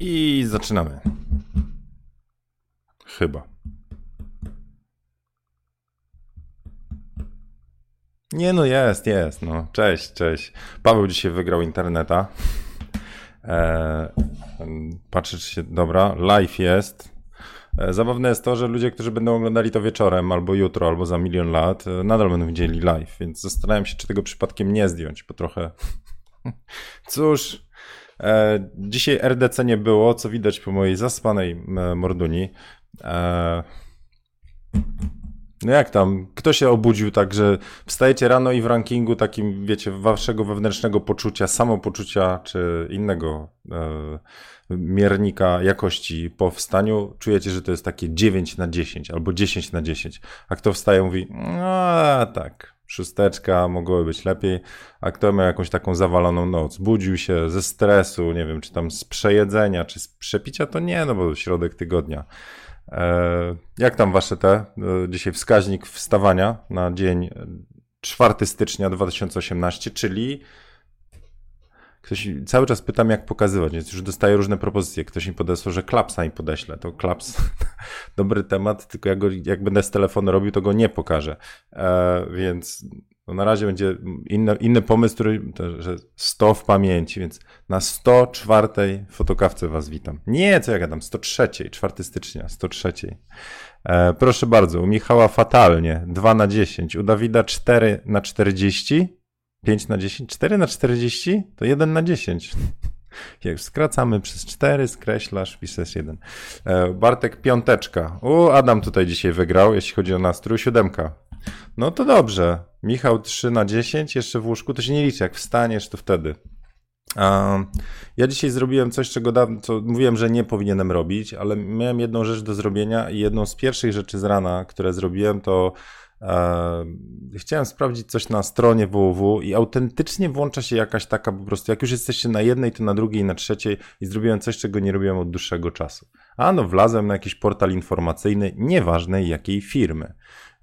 I zaczynamy. Chyba. Nie no, jest, jest. No. Cześć, cześć. Paweł dzisiaj wygrał interneta. Eee, patrzę, czy się. Dobra, live jest. Eee, zabawne jest to, że ludzie, którzy będą oglądali to wieczorem, albo jutro, albo za milion lat, e, nadal będą widzieli live, więc zastanawiam się, czy tego przypadkiem nie zdjąć, bo trochę. Cóż, dzisiaj RDC nie było, co widać po mojej zaspanej morduni. E, no jak tam? Kto się obudził tak, że wstajecie rano i w rankingu takim, wiecie, waszego wewnętrznego poczucia, samopoczucia czy innego e, miernika jakości po wstaniu, czujecie, że to jest takie 9 na 10 albo 10 na 10. A kto wstaje mówi, no tak, szósteczka, mogłoby być lepiej, a kto miał jakąś taką zawaloną noc, budził się ze stresu, nie wiem, czy tam z przejedzenia, czy z przepicia, to nie, no bo środek tygodnia. E, jak tam wasze te, e, dzisiaj wskaźnik wstawania na dzień 4 stycznia 2018, czyli Ktoś cały czas pytam, jak pokazywać, więc już dostaję różne propozycje. Ktoś mi podesłał, że klapsa mi podeślę. To klaps, dobry temat, tylko jak, go, jak będę z telefonu robił, to go nie pokażę. E, więc no na razie będzie inny, inny pomysł, który, to, że 100 w pamięci, więc na 104 fotokawce was witam. Nie, co ja gadam, 103, 4 stycznia, 103. E, proszę bardzo, u Michała fatalnie, 2 na 10, u Dawida 4 na 40, 5 na 10, 4 na 40 to 1 na 10. Jak skracamy przez 4, skreślasz, piszesz 1. E, Bartek piąteczka. U, Adam tutaj dzisiaj wygrał, jeśli chodzi o nastrój, siódemka. No to dobrze. Michał 3 na 10, jeszcze w łóżku, to się nie liczy. Jak wstaniesz, to wtedy. Ja dzisiaj zrobiłem coś, czego dawno, co mówiłem, że nie powinienem robić, ale miałem jedną rzecz do zrobienia i jedną z pierwszych rzeczy z rana, które zrobiłem, to Chciałem sprawdzić coś na stronie www i autentycznie włącza się jakaś taka po prostu, jak już jesteście na jednej, to na drugiej, na trzeciej i zrobiłem coś, czego nie robiłem od dłuższego czasu. A no, wlazłem na jakiś portal informacyjny, nieważne jakiej firmy,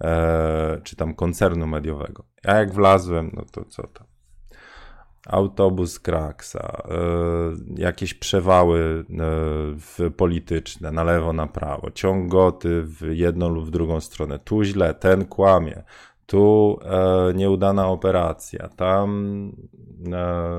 e, czy tam koncernu mediowego. A jak wlazłem, no to co tam? Autobus Kraksa, y, jakieś przewały y, polityczne na lewo, na prawo, ciągoty w jedną lub w drugą stronę, tu źle, ten kłamie, tu e, nieudana operacja, tam e,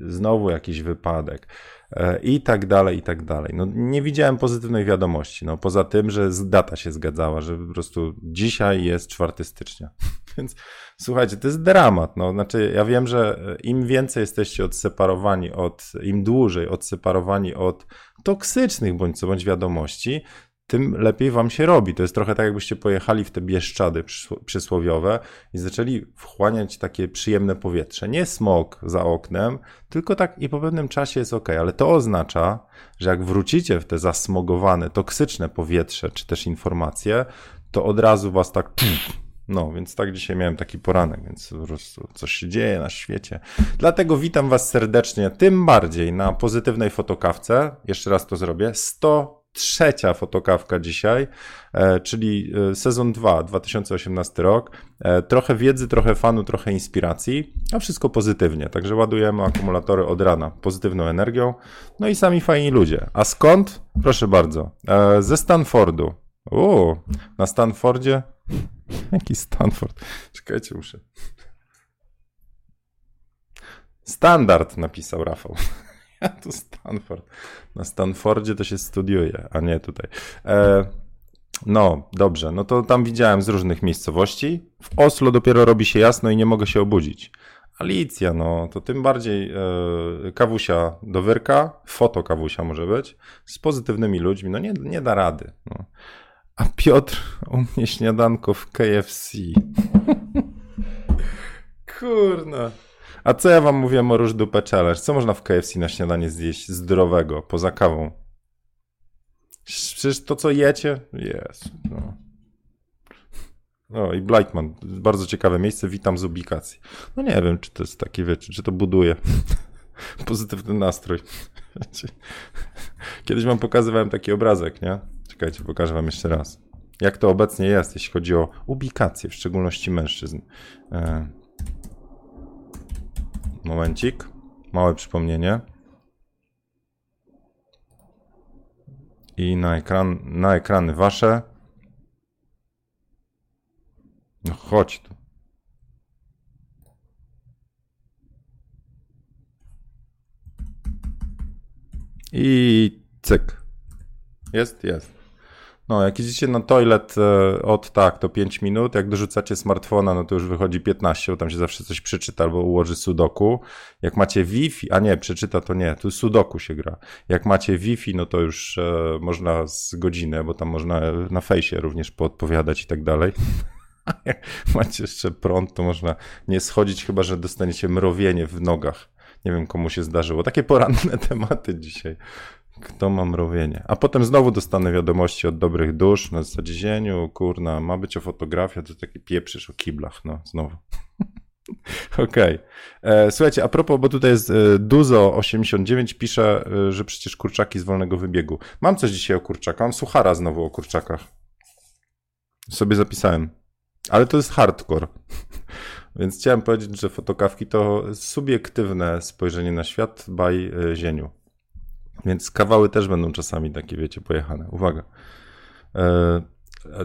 znowu jakiś wypadek. e, i tak dalej, i tak dalej. No, nie widziałem pozytywnej wiadomości, no, poza tym, że data się zgadzała, że po prostu dzisiaj jest 4 stycznia. Więc słuchajcie, to jest dramat. No, znaczy, ja wiem, że im więcej jesteście odseparowani od, im dłużej odseparowani od toksycznych bądź co bądź wiadomości, tym lepiej wam się robi. To jest trochę tak, jakbyście pojechali w te bieszczady przysłowiowe i zaczęli wchłaniać takie przyjemne powietrze. Nie smog za oknem, tylko tak i po pewnym czasie jest ok, ale to oznacza, że jak wrócicie w te zasmogowane, toksyczne powietrze, czy też informacje, to od razu was tak. No, więc tak dzisiaj miałem taki poranek, więc po prostu coś się dzieje na świecie. Dlatego witam Was serdecznie, tym bardziej na pozytywnej fotokawce. Jeszcze raz to zrobię. 100 trzecia fotokawka dzisiaj, e, czyli e, sezon 2, 2018 rok. E, trochę wiedzy, trochę fanu, trochę inspiracji, a wszystko pozytywnie. Także ładujemy akumulatory od rana pozytywną energią. No i sami fajni ludzie. A skąd? Proszę bardzo. Ze Stanfordu. O, na Stanfordzie? Jaki Stanford? Czekajcie, muszę. Standard napisał Rafał. Ja tu Stanford. Na Stanfordzie to się studiuje, a nie tutaj. E, no, dobrze. No to tam widziałem z różnych miejscowości. W Oslo dopiero robi się jasno i nie mogę się obudzić. Alicja, no to tym bardziej e, kawusia do wyrka, foto kawusia może być, z pozytywnymi ludźmi, no nie, nie da rady. No. A Piotr u mnie śniadanko w KFC. Kurna. A co ja wam mówiłem o róż dupę challenge? Co można w KFC na śniadanie zjeść zdrowego, poza kawą? Przecież to, co jecie, jest. No. No i Blightman, bardzo ciekawe miejsce, witam z ubikacji. No nie wiem, czy to jest takie, wiecie, czy to buduje pozytywny nastrój. Kiedyś wam pokazywałem taki obrazek, nie? Czekajcie, pokażę wam jeszcze raz. Jak to obecnie jest, jeśli chodzi o ubikację, w szczególności mężczyzn. E, Momencik. Małe przypomnienie. i na, ekran, na ekrany wasze. No chodź tu. I cyk. Jest? Jest. No, jak idziecie na toilet e, od tak, to 5 minut, jak dorzucacie smartfona, no to już wychodzi 15, bo tam się zawsze coś przeczyta albo ułoży sudoku. Jak macie Wi-Fi, a nie, przeczyta to nie, tu sudoku się gra. Jak macie Wi-Fi, no to już e, można z godzinę, bo tam można na fejsie również poodpowiadać i tak dalej. jak macie jeszcze prąd, to można nie schodzić, chyba że dostaniecie mrowienie w nogach. Nie wiem, komu się zdarzyło. Takie poranne tematy dzisiaj. Kto ma mrowienie? A potem znowu dostanę wiadomości od dobrych dusz na zasadzie zieniu, kurna, ma być o fotografia, to taki pieprzysz o kiblach, no znowu. Okej. Okay. E, słuchajcie, a propos, bo tutaj jest e, Duzo89 pisze, e, że przecież kurczaki z wolnego wybiegu. Mam coś dzisiaj o kurczakach, mam suchara znowu o kurczakach. Sobie zapisałem. Ale to jest hardcore. Więc chciałem powiedzieć, że fotokawki to subiektywne spojrzenie na świat by Zieniu. Więc kawały też będą czasami takie, wiecie, pojechane. Uwaga. E,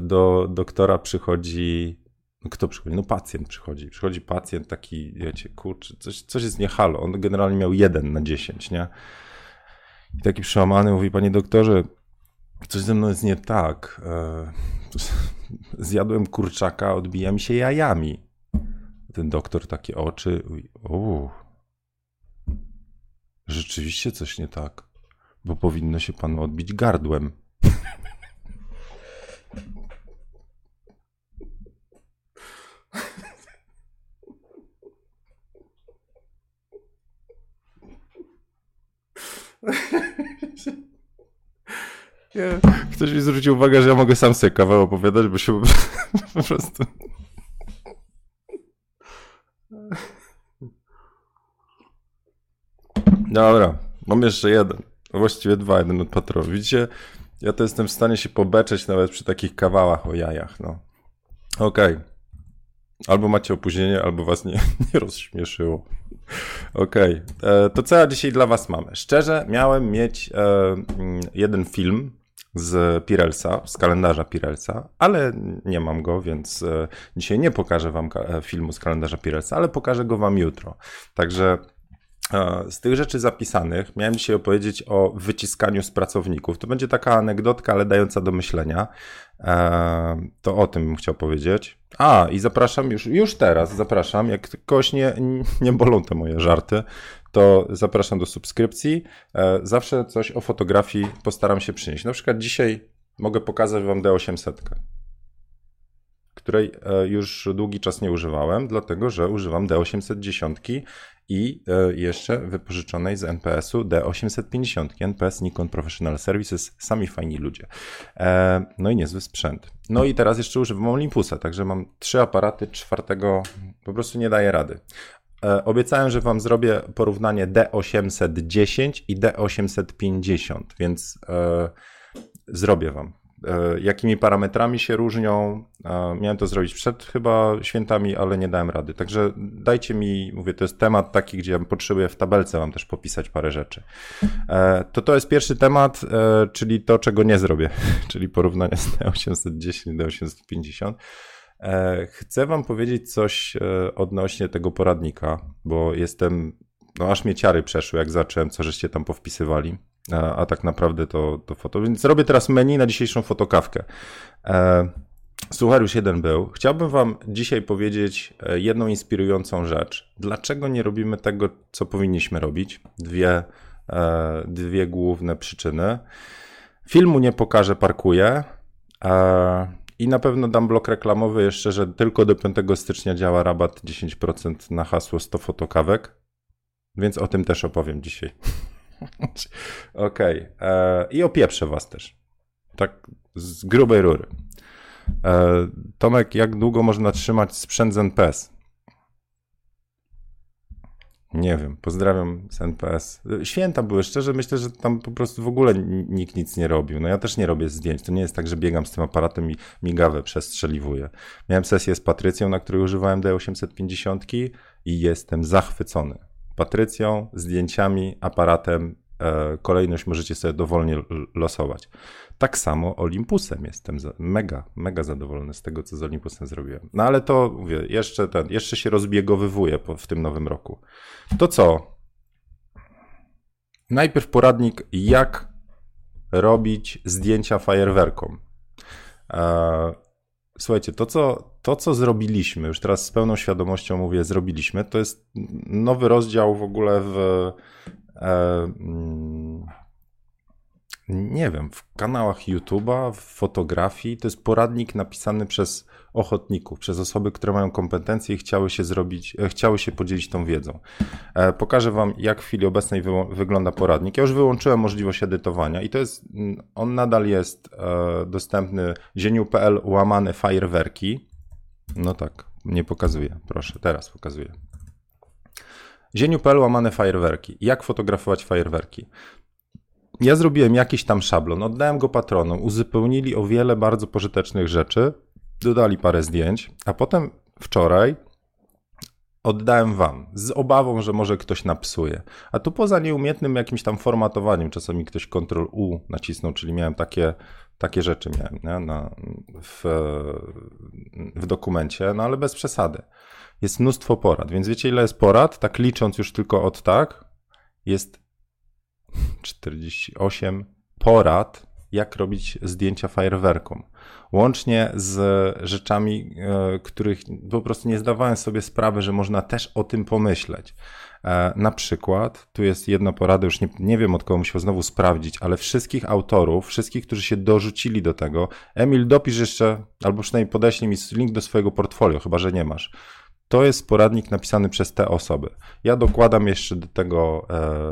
do doktora przychodzi. No kto przychodzi? No pacjent przychodzi. Przychodzi pacjent taki, wiecie, kurczę, coś, coś jest nie halo. On generalnie miał jeden na dziesięć, nie? I taki przełamany mówi, panie doktorze, coś ze mną jest nie tak. E, zjadłem kurczaka, odbija mi się jajami. Ten doktor takie oczy, uuu, rzeczywiście coś nie tak bo powinno się panu odbić gardłem. Nie. Ktoś mi zwrócił uwagę, że ja mogę sam sobie kawał opowiadać, bo się po prostu... Dobra, mam jeszcze jeden. Właściwie dwa, jeden od patrolu. Widzicie, ja to jestem w stanie się pobeczeć nawet przy takich kawałach o jajach, no. Okej. Okay. Albo macie opóźnienie, albo was nie, nie rozśmieszyło. Okej. Okay. E, to co ja dzisiaj dla was mamy? Szczerze, miałem mieć e, mm, jeden film z Pirelsa, z kalendarza Pirelsa, ale nie mam go, więc e, dzisiaj nie pokażę wam e, filmu z kalendarza Pirelsa, ale pokażę go wam jutro. Także z tych rzeczy zapisanych miałem dzisiaj opowiedzieć o wyciskaniu z pracowników. To będzie taka anegdotka, ale dająca do myślenia. To o tym bym chciał powiedzieć. A, i zapraszam już, już teraz, zapraszam, jak kogoś nie, nie bolą te moje żarty, to zapraszam do subskrypcji. E, zawsze coś o fotografii postaram się przynieść. Na przykład dzisiaj mogę pokazać Wam D800 której e, już długi czas nie używałem, dlatego że używam D810 i e, jeszcze wypożyczonej z NPS-u D850. NPS Nikon Professional Services, sami fajni ludzie. E, no i niezły sprzęt. No i teraz jeszcze używam Olympusa, także mam trzy aparaty, czwartego po prostu nie daję rady. Obiecałem, że Wam zrobię porównanie D810 i D850, więc zrobię Wam. E, jakimi parametrami się różnią. E, miałem to zrobić przed chyba świętami, ale nie dałem rady. Także dajcie mi, mówię, to jest temat taki, gdzie ja potrzebuję w tabelce wam też popisać parę rzeczy. E, to to jest pierwszy temat, czyli to, czego nie zrobię, czyli porównanie z D810 do 850. Chcę wam powiedzieć coś odnośnie tego poradnika, bo jestem, no aż mnie ciary przeszły, jak zacząłem, co żeście tam powpisywali a, a tak naprawdę to, to foto. Więc robię teraz menu na dzisiejszą fotokawkę. E, już jeden był. Chciałbym Wam dzisiaj powiedzieć e, jedną inspirującą rzecz. Dlaczego nie robimy tego, co powinniśmy robić? Dwie, e, dwie główne przyczyny. Filmu nie pokażę, parkuję. E, I na pewno dam blok reklamowy jeszcze, że tylko do 5 stycznia działa rabat 10% na hasło 100 fotokawek. Więc o tym też opowiem dzisiaj. Okej. Okay. E, I opieprzę was też. Tak z grubej rury. E, Tomek, jak długo można trzymać sprzęt z NPS? Nie wiem, pozdrawiam z NPS. Święta były, szczerze myślę, że tam po prostu w ogóle nikt nic nie robił. No ja też nie robię zdjęć, to nie jest tak, że biegam z tym aparatem i migawę przestrzeliwuję. Miałem sesję z Patrycją, na której używałem D850 i jestem zachwycony. Patrycją, zdjęciami, aparatem e, kolejność możecie sobie dowolnie losować. Tak samo Olympusem jestem mega, mega zadowolony z tego, co z Olympusem zrobiłem. No ale to, mówię, jeszcze, ten, jeszcze się rozbiegowywuje w tym nowym roku. To co? Najpierw poradnik, jak robić zdjęcia fajerwerkom. Słuchajcie, to co, to co zrobiliśmy, już teraz z pełną świadomością mówię, zrobiliśmy, to jest nowy rozdział w ogóle w. E, mm, nie wiem, w kanałach YouTube'a, w fotografii. To jest poradnik napisany przez ochotników, przez osoby, które mają kompetencje i chciały się zrobić, e, chciały się podzielić tą wiedzą. E, pokażę Wam, jak w chwili obecnej wy, wygląda poradnik. Ja już wyłączyłem możliwość edytowania i to jest, mm, on nadal jest e, dostępny zieniu.pl łamane fajerwerki. No tak, nie pokazuję, proszę, teraz pokazuję. Zieniu.pl łamane fajerwerki. Jak fotografować fajerwerki? Ja zrobiłem jakiś tam szablon, oddałem go patronom, uzupełnili o wiele bardzo pożytecznych rzeczy, dodali parę zdjęć, a potem wczoraj oddałem wam z obawą, że może ktoś napsuje. A tu poza nieumiejętnym jakimś tam formatowaniem, czasami ktoś Ctrl U nacisnął, czyli miałem takie, takie rzeczy miałem nie? Na, w, w dokumencie, no ale bez przesady. Jest mnóstwo porad, więc wiecie ile jest porad? Tak licząc już tylko od tak, jest 48 porad, jak robić zdjęcia fajerwerkom. Łącznie z rzeczami, e, których po prostu nie zdawałem sobie sprawy, że można też o tym pomyśleć. E, na przykład, tu jest jedna porada, już nie, nie wiem od kogo musiał znowu sprawdzić, ale wszystkich autorów, wszystkich, którzy się dorzucili do tego, Emil, dopisz jeszcze, albo przynajmniej podeślij mi link do swojego portfolio, chyba że nie masz. To jest poradnik napisany przez te osoby. Ja dokładam jeszcze do tego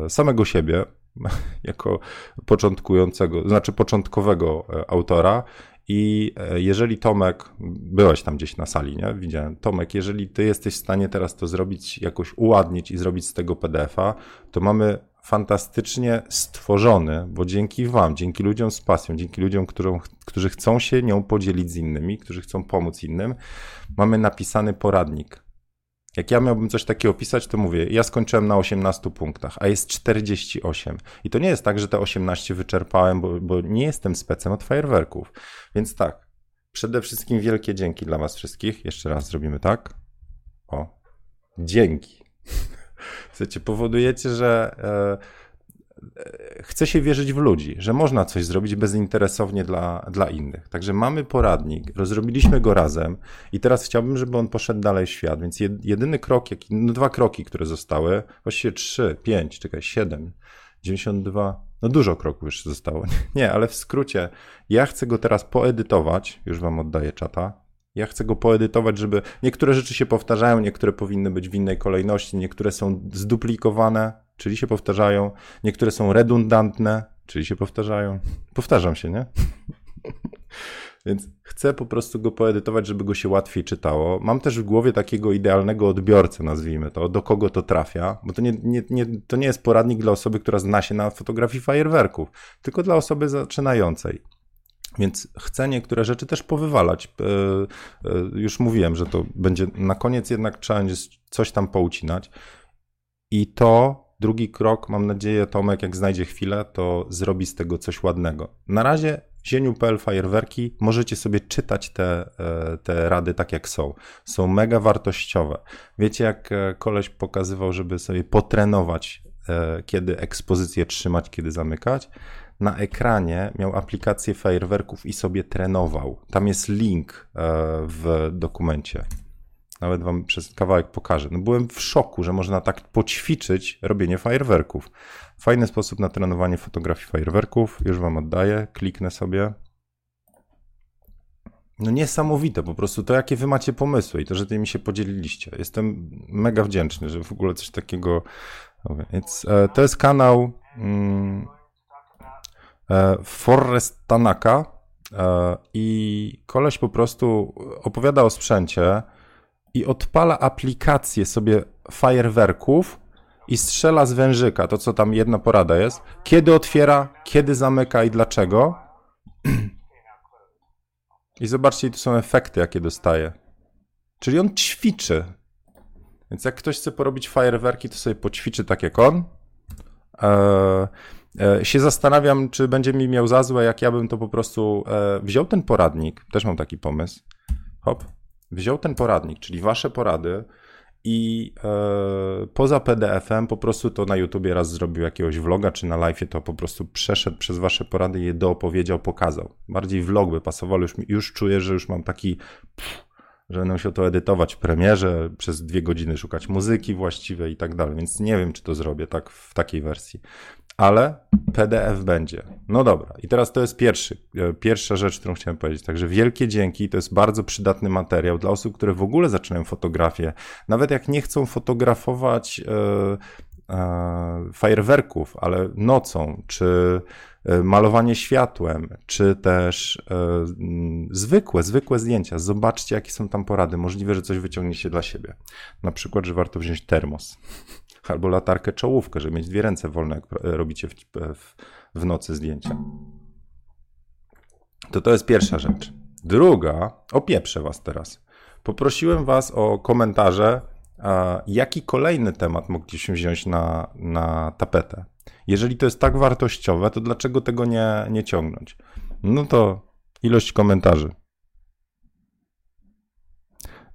e, samego siebie, jako początkującego, znaczy początkowego e, autora. I e, jeżeli Tomek, byłeś tam gdzieś na sali, nie? Widziałem. Tomek, jeżeli ty jesteś w stanie teraz to zrobić, jakoś uładnić i zrobić z tego PDF-a, to mamy fantastycznie stworzony, bo dzięki Wam, dzięki ludziom z pasją, dzięki ludziom, którą, którzy chcą się nią podzielić z innymi, którzy chcą pomóc innym, mamy napisany poradnik jak ja miałbym coś takiego opisać, to mówię, ja skończyłem na 18 punktach, a jest 48. I to nie jest tak, że te 18 wyczerpałem, bo, bo nie jestem specem od fajerwerków. Więc tak, przede wszystkim wielkie dzięki dla Was wszystkich. Jeszcze raz zrobimy tak. O, dzięki. Słuchajcie, powodujecie, że. E, chce się wierzyć w ludzi, że można coś zrobić bezinteresownie dla, dla innych. Także mamy poradnik, rozrobiliśmy go razem i teraz chciałbym, żeby on poszedł dalej w świat. Więc jedyny krok, jaki, no dwa kroki, które zostały, właściwie trzy, pięć, czekaj, siedem, 92, no dużo kroków już zostało. Nie, ale w skrócie, ja chcę go teraz poedytować, już wam oddaję czata. Ja chcę go poedytować, żeby niektóre rzeczy się powtarzają, niektóre powinny być w innej kolejności, niektóre są zduplikowane, czyli się powtarzają. Niektóre są redundantne, czyli się powtarzają. Powtarzam się, nie? Więc chcę po prostu go poedytować, żeby go się łatwiej czytało. Mam też w głowie takiego idealnego odbiorcę, nazwijmy to, do kogo to trafia, bo to nie, nie, nie, to nie jest poradnik dla osoby, która zna się na fotografii fajerwerków, tylko dla osoby zaczynającej. Więc chcę niektóre rzeczy też powywalać. E, e, już mówiłem, że to będzie na koniec jednak trzeba będzie coś tam poucinać. I to drugi krok, mam nadzieję, Tomek, jak znajdzie chwilę, to zrobi z tego coś ładnego. Na razie zieniu.pl fajerwerki, możecie sobie czytać te, e, te rady tak jak są. Są mega wartościowe. Wiecie, jak e, koleś pokazywał, żeby sobie potrenować, e, kiedy ekspozycję trzymać, kiedy zamykać? Na ekranie miał aplikację fajerwerków i sobie trenował. Tam jest link w dokumencie. Nawet wam przez kawałek pokażę. No byłem w szoku, że można tak poćwiczyć robienie fajerwerków. Fajny sposób na trenowanie fotografii fajerwerków. Już wam oddaję. Kliknę sobie. No niesamowite po prostu to, jakie wy macie pomysły i to, że tymi się podzieliliście. Jestem mega wdzięczny, że w ogóle coś takiego... Więc, e, to jest kanał mm, e, Forrest Tanaka e, i koleś po prostu opowiada o sprzęcie, i odpala aplikację sobie fajerwerków i strzela z wężyka, to co tam jedna porada jest, kiedy otwiera, kiedy zamyka i dlaczego. I zobaczcie, tu są efekty, jakie dostaje. Czyli on ćwiczy. Więc jak ktoś chce porobić fajerwerki, to sobie poćwiczy tak jak on. Eee, E, się zastanawiam, czy będzie mi miał za złe, jak ja bym to po prostu e, wziął ten poradnik, też mam taki pomysł, hop, wziął ten poradnik, czyli wasze porady i e, poza PDF-em po prostu to na YouTubie raz zrobił jakiegoś vloga, czy na live to po prostu przeszedł przez wasze porady je doopowiedział, pokazał. Bardziej vlog by pasował, już, już czuję, że już mam taki pff, że będą się to edytować w premierze, przez dwie godziny szukać muzyki właściwej i tak dalej, więc nie wiem, czy to zrobię tak w takiej wersji. Ale PDF będzie. No dobra, i teraz to jest pierwszy, e, pierwsza rzecz, którą chciałem powiedzieć. Także wielkie dzięki, to jest bardzo przydatny materiał dla osób, które w ogóle zaczynają fotografię. Nawet jak nie chcą fotografować e, e, fajerwerków, ale nocą, czy E, malowanie światłem, czy też e, mm, zwykłe, zwykłe zdjęcia. Zobaczcie, jakie są tam porady. Możliwe, że coś wyciągniecie dla siebie. Na przykład, że warto wziąć termos albo latarkę czołówkę, żeby mieć dwie ręce wolne, jak robicie w, w, w nocy zdjęcia. To to jest pierwsza rzecz. Druga, opieprzę was teraz. Poprosiłem was o komentarze, jaki kolejny temat mogliśmy wziąć na, na tapetę. Jeżeli to jest tak wartościowe, to dlaczego tego nie, nie ciągnąć? No to ilość komentarzy.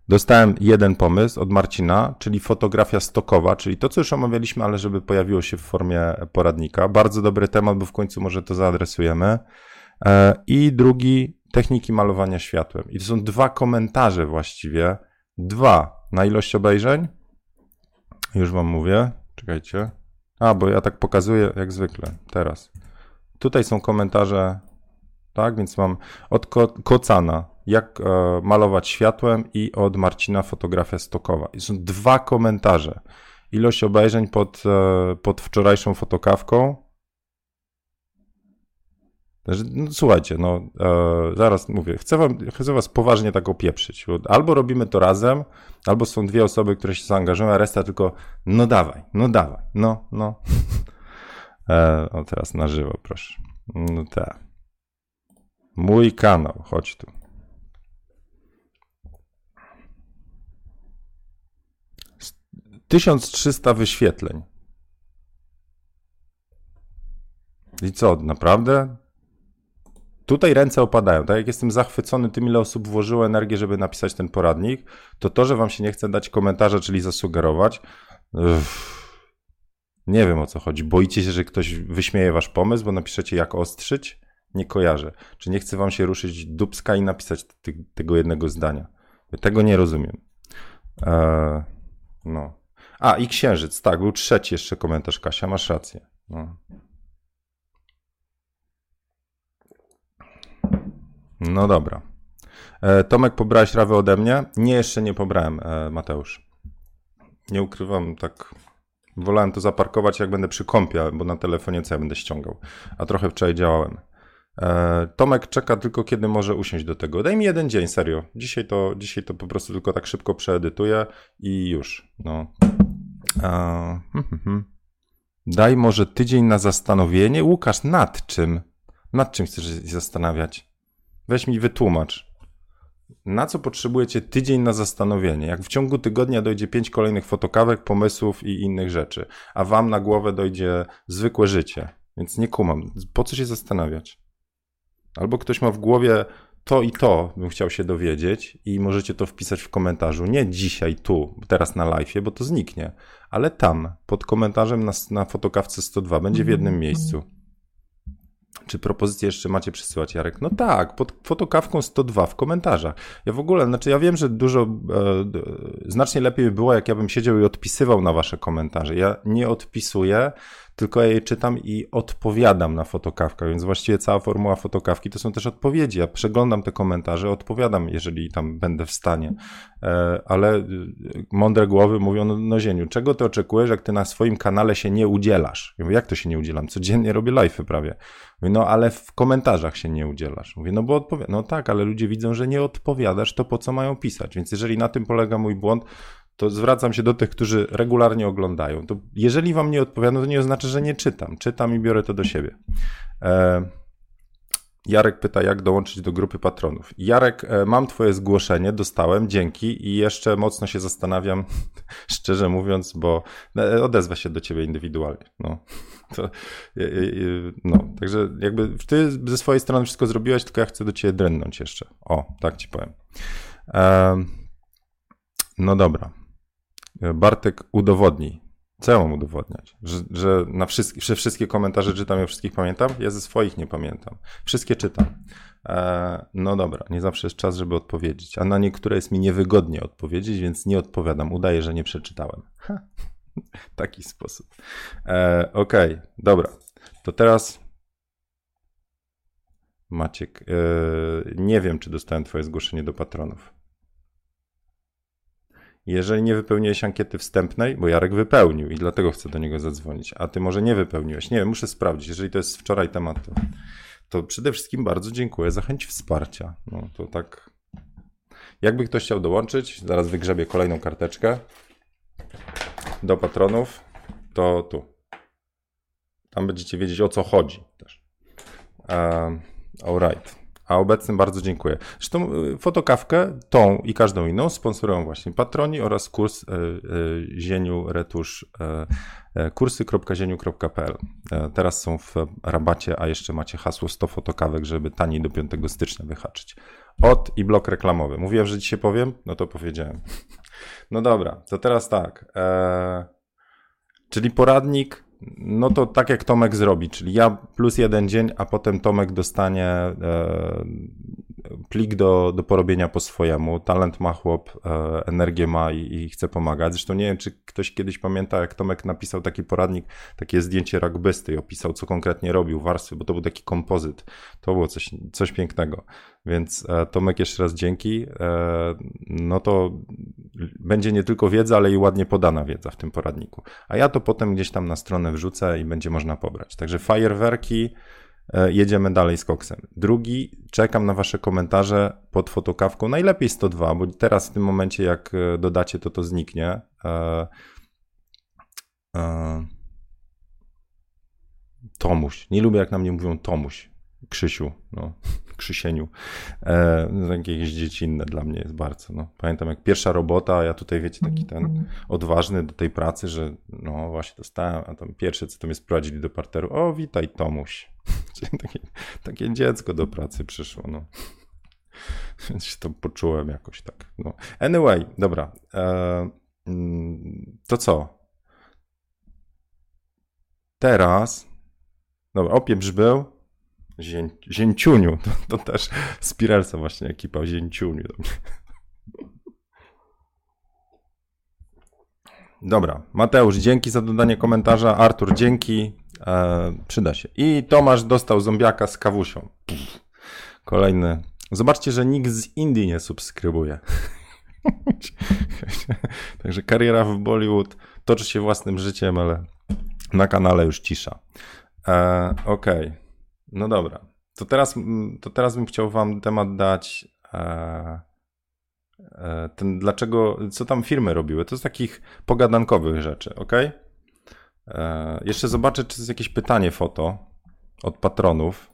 Dostałem jeden pomysł od Marcina, czyli fotografia stokowa, czyli to, co już omawialiśmy, ale żeby pojawiło się w formie poradnika. Bardzo dobry temat, bo w końcu może to zaadresujemy. E, I drugi, techniki malowania światłem. I to są dwa komentarze właściwie. Dwa na ilość obejrzeń. Już wam mówię. Czekajcie. A, bo ja tak pokazuję jak zwykle, teraz. Tutaj są komentarze, tak, więc mam od Ko Kocana, jak e, malować światłem i od Marcina fotografia stokowa. I są dwa komentarze. Ilość obejrzeń pod, e, pod wczorajszą fotokawką no, słuchajcie, no e, zaraz mówię, chcę, wam, chcę was poważnie tak opieprzyć. Albo robimy to razem, albo są dwie osoby, które się zaangażują, a reszta tylko no dawaj, no dawaj, no, no. E, o teraz na żywo, proszę. No tak. Mój kanał, chodź tu. Tysiąc trzysta wyświetleń. I co, naprawdę? Tutaj ręce opadają. Tak jak jestem zachwycony tym, ile osób włożyło energię, żeby napisać ten poradnik, to to, że wam się nie chce dać komentarza, czyli zasugerować, uff, nie wiem o co chodzi. Boicie się, że ktoś wyśmieje wasz pomysł, bo napiszecie jak ostrzyć? Nie kojarzę. Czy nie chce wam się ruszyć dubska i napisać ty, tego jednego zdania? Tego nie rozumiem. Eee, no. A, i księżyc, tak, był trzeci jeszcze komentarz, Kasia, masz rację. No. No dobra. E, Tomek, pobrałeś rawę ode mnie? Nie, jeszcze nie pobrałem, e, Mateusz. Nie ukrywam, tak. Wolałem to zaparkować, jak będę przy kąpie, bo na telefonie co ja będę ściągał. A trochę wczoraj działałem. E, Tomek czeka tylko, kiedy może usiąść do tego. Daj mi jeden dzień, serio. Dzisiaj to, dzisiaj to po prostu tylko tak szybko przeedytuję i już. No. Hmm, hmm, hmm. Daj może tydzień na zastanowienie. Łukasz, nad czym? Nad czym chcesz się zastanawiać? Weź mi wytłumacz. Na co potrzebujecie tydzień na zastanowienie? Jak w ciągu tygodnia dojdzie pięć kolejnych fotokawek, pomysłów i innych rzeczy, a wam na głowę dojdzie zwykłe życie. Więc nie kumam. Po co się zastanawiać? Albo ktoś ma w głowie to i to, bym chciał się dowiedzieć, i możecie to wpisać w komentarzu. Nie dzisiaj, tu, teraz na live, bo to zniknie, ale tam, pod komentarzem na, na fotokawce 102, będzie w jednym miejscu. Czy propozycje jeszcze macie przesyłać, Jarek? No tak, pod fotokawką 102 w komentarzach. Ja w ogóle, znaczy ja wiem, że dużo, e, znacznie lepiej by było, jak ja bym siedział i odpisywał na wasze komentarze. Ja nie odpisuję, tylko ja je czytam i odpowiadam na fotokawkach, więc właściwie cała formuła fotokawki to są też odpowiedzi. Ja przeglądam te komentarze, odpowiadam, jeżeli tam będę w stanie. E, ale e, mądre głowy mówią, no, no Zieniu, czego ty oczekujesz, jak ty na swoim kanale się nie udzielasz? Ja mówię, jak to się nie udzielam? Codziennie robię live'y prawie. Mówię, no ale w komentarzach się nie udzielasz. Mówię, no bo odpowiadam. No tak, ale ludzie widzą, że nie odpowiadasz, to po co mają pisać? Więc jeżeli na tym polega mój błąd, to zwracam się do tych, którzy regularnie oglądają. To jeżeli wam nie odpowiadam, to nie oznacza, że nie czytam. Czytam i biorę to do siebie. E, Jarek pyta, jak dołączyć do grupy patronów. Jarek, e, mam Twoje zgłoszenie, dostałem, dzięki i jeszcze mocno się zastanawiam, szczerze mówiąc, bo e, odezwę się do Ciebie indywidualnie. No, To, no, także jakby ty ze swojej strony wszystko zrobiłeś, tylko ja chcę do ciebie drennąć jeszcze. O, tak ci powiem. no dobra. Bartek udowodni. Co ja mam udowodniać? Że, że na wszystkie, że wszystkie komentarze czytam, ja wszystkich pamiętam? Ja ze swoich nie pamiętam. Wszystkie czytam. E, no dobra, nie zawsze jest czas, żeby odpowiedzieć. A na niektóre jest mi niewygodnie odpowiedzieć, więc nie odpowiadam. Udaję, że nie przeczytałem. Ha. Taki sposób. E, Okej, okay, dobra. To teraz Maciek, e, nie wiem, czy dostałem Twoje zgłoszenie do patronów. Jeżeli nie wypełniłeś ankiety wstępnej, bo Jarek wypełnił i dlatego chcę do niego zadzwonić, a ty może nie wypełniłeś, nie wiem, muszę sprawdzić. Jeżeli to jest wczoraj temat, to, to przede wszystkim bardzo dziękuję za chęć wsparcia. No to tak. Jakby ktoś chciał dołączyć, zaraz wygrzebię kolejną karteczkę do patronów, to tu. Tam będziecie wiedzieć o co chodzi też. Um, alright. A obecnym bardzo dziękuję. Zresztą y, fotokawkę, tą i każdą inną sponsorują właśnie patroni oraz kurs y, y, zieniu retusz kursy.zieniu.pl. Teraz są w rabacie, a jeszcze macie hasło 100 fotokawek, żeby taniej do 5 stycznia wyhaczyć. Od i blok reklamowy. Mówiłem, że dzisiaj powiem? No to powiedziałem. No dobra, to teraz tak. E, czyli poradnik no to tak jak Tomek zrobi, czyli ja plus jeden dzień, a potem Tomek dostanie e, plik do, do porobienia po swojemu. Talent ma chłop, e, energię ma i, i, chce pomagać. Zresztą nie wiem, czy ktoś kiedyś pamięta, jak Tomek napisał taki poradnik, takie zdjęcie rugbysty i opisał, co konkretnie robił, warstwy, bo to był taki kompozyt. To było coś, coś pięknego. Więc e, Tomek, jeszcze raz dzięki. E, no to będzie nie tylko wiedza, ale i ładnie podana wiedza w tym poradniku. A ja to potem gdzieś tam na stronę wrzucę i będzie można pobrać. Także fajerwerki, jedziemy dalej z koksem. Drugi, czekam na wasze komentarze pod fotokawką, najlepiej 102, bo teraz w tym momencie jak dodacie, to to zniknie. Tomuś. Nie lubię, jak na mnie mówią Tomuś. Krzysiu. No. Krzysieniu. E, no, jakieś dziecinne dla mnie jest bardzo. No. Pamiętam jak pierwsza robota, a ja tutaj wiecie, taki ten mhm. odważny do tej pracy, że no właśnie dostałem, a tam pierwsze co to mnie sprowadzili do parteru, o witaj Tomuś. takie, takie dziecko do pracy przyszło, no. Więc się to poczułem jakoś tak. No. Anyway, dobra. E, mm, to co? Teraz, dobra, opieprz był, Zię, Zięciuniu, to, to też Spirelsa właśnie ekipa Zięciuniu. Dobra, Mateusz, dzięki za dodanie komentarza. Artur, dzięki. E, przyda się. I Tomasz dostał zombiaka z kawusią. Pff, kolejny. Zobaczcie, że nikt z Indii nie subskrybuje. Także kariera w Bollywood toczy się własnym życiem, ale na kanale już cisza. E, Okej. Okay. No dobra. To teraz, to teraz bym chciał wam temat dać. E, e, ten, dlaczego, co tam firmy robiły? To z takich pogadankowych rzeczy, ok? E, jeszcze zobaczę, czy jest jakieś pytanie foto od patronów.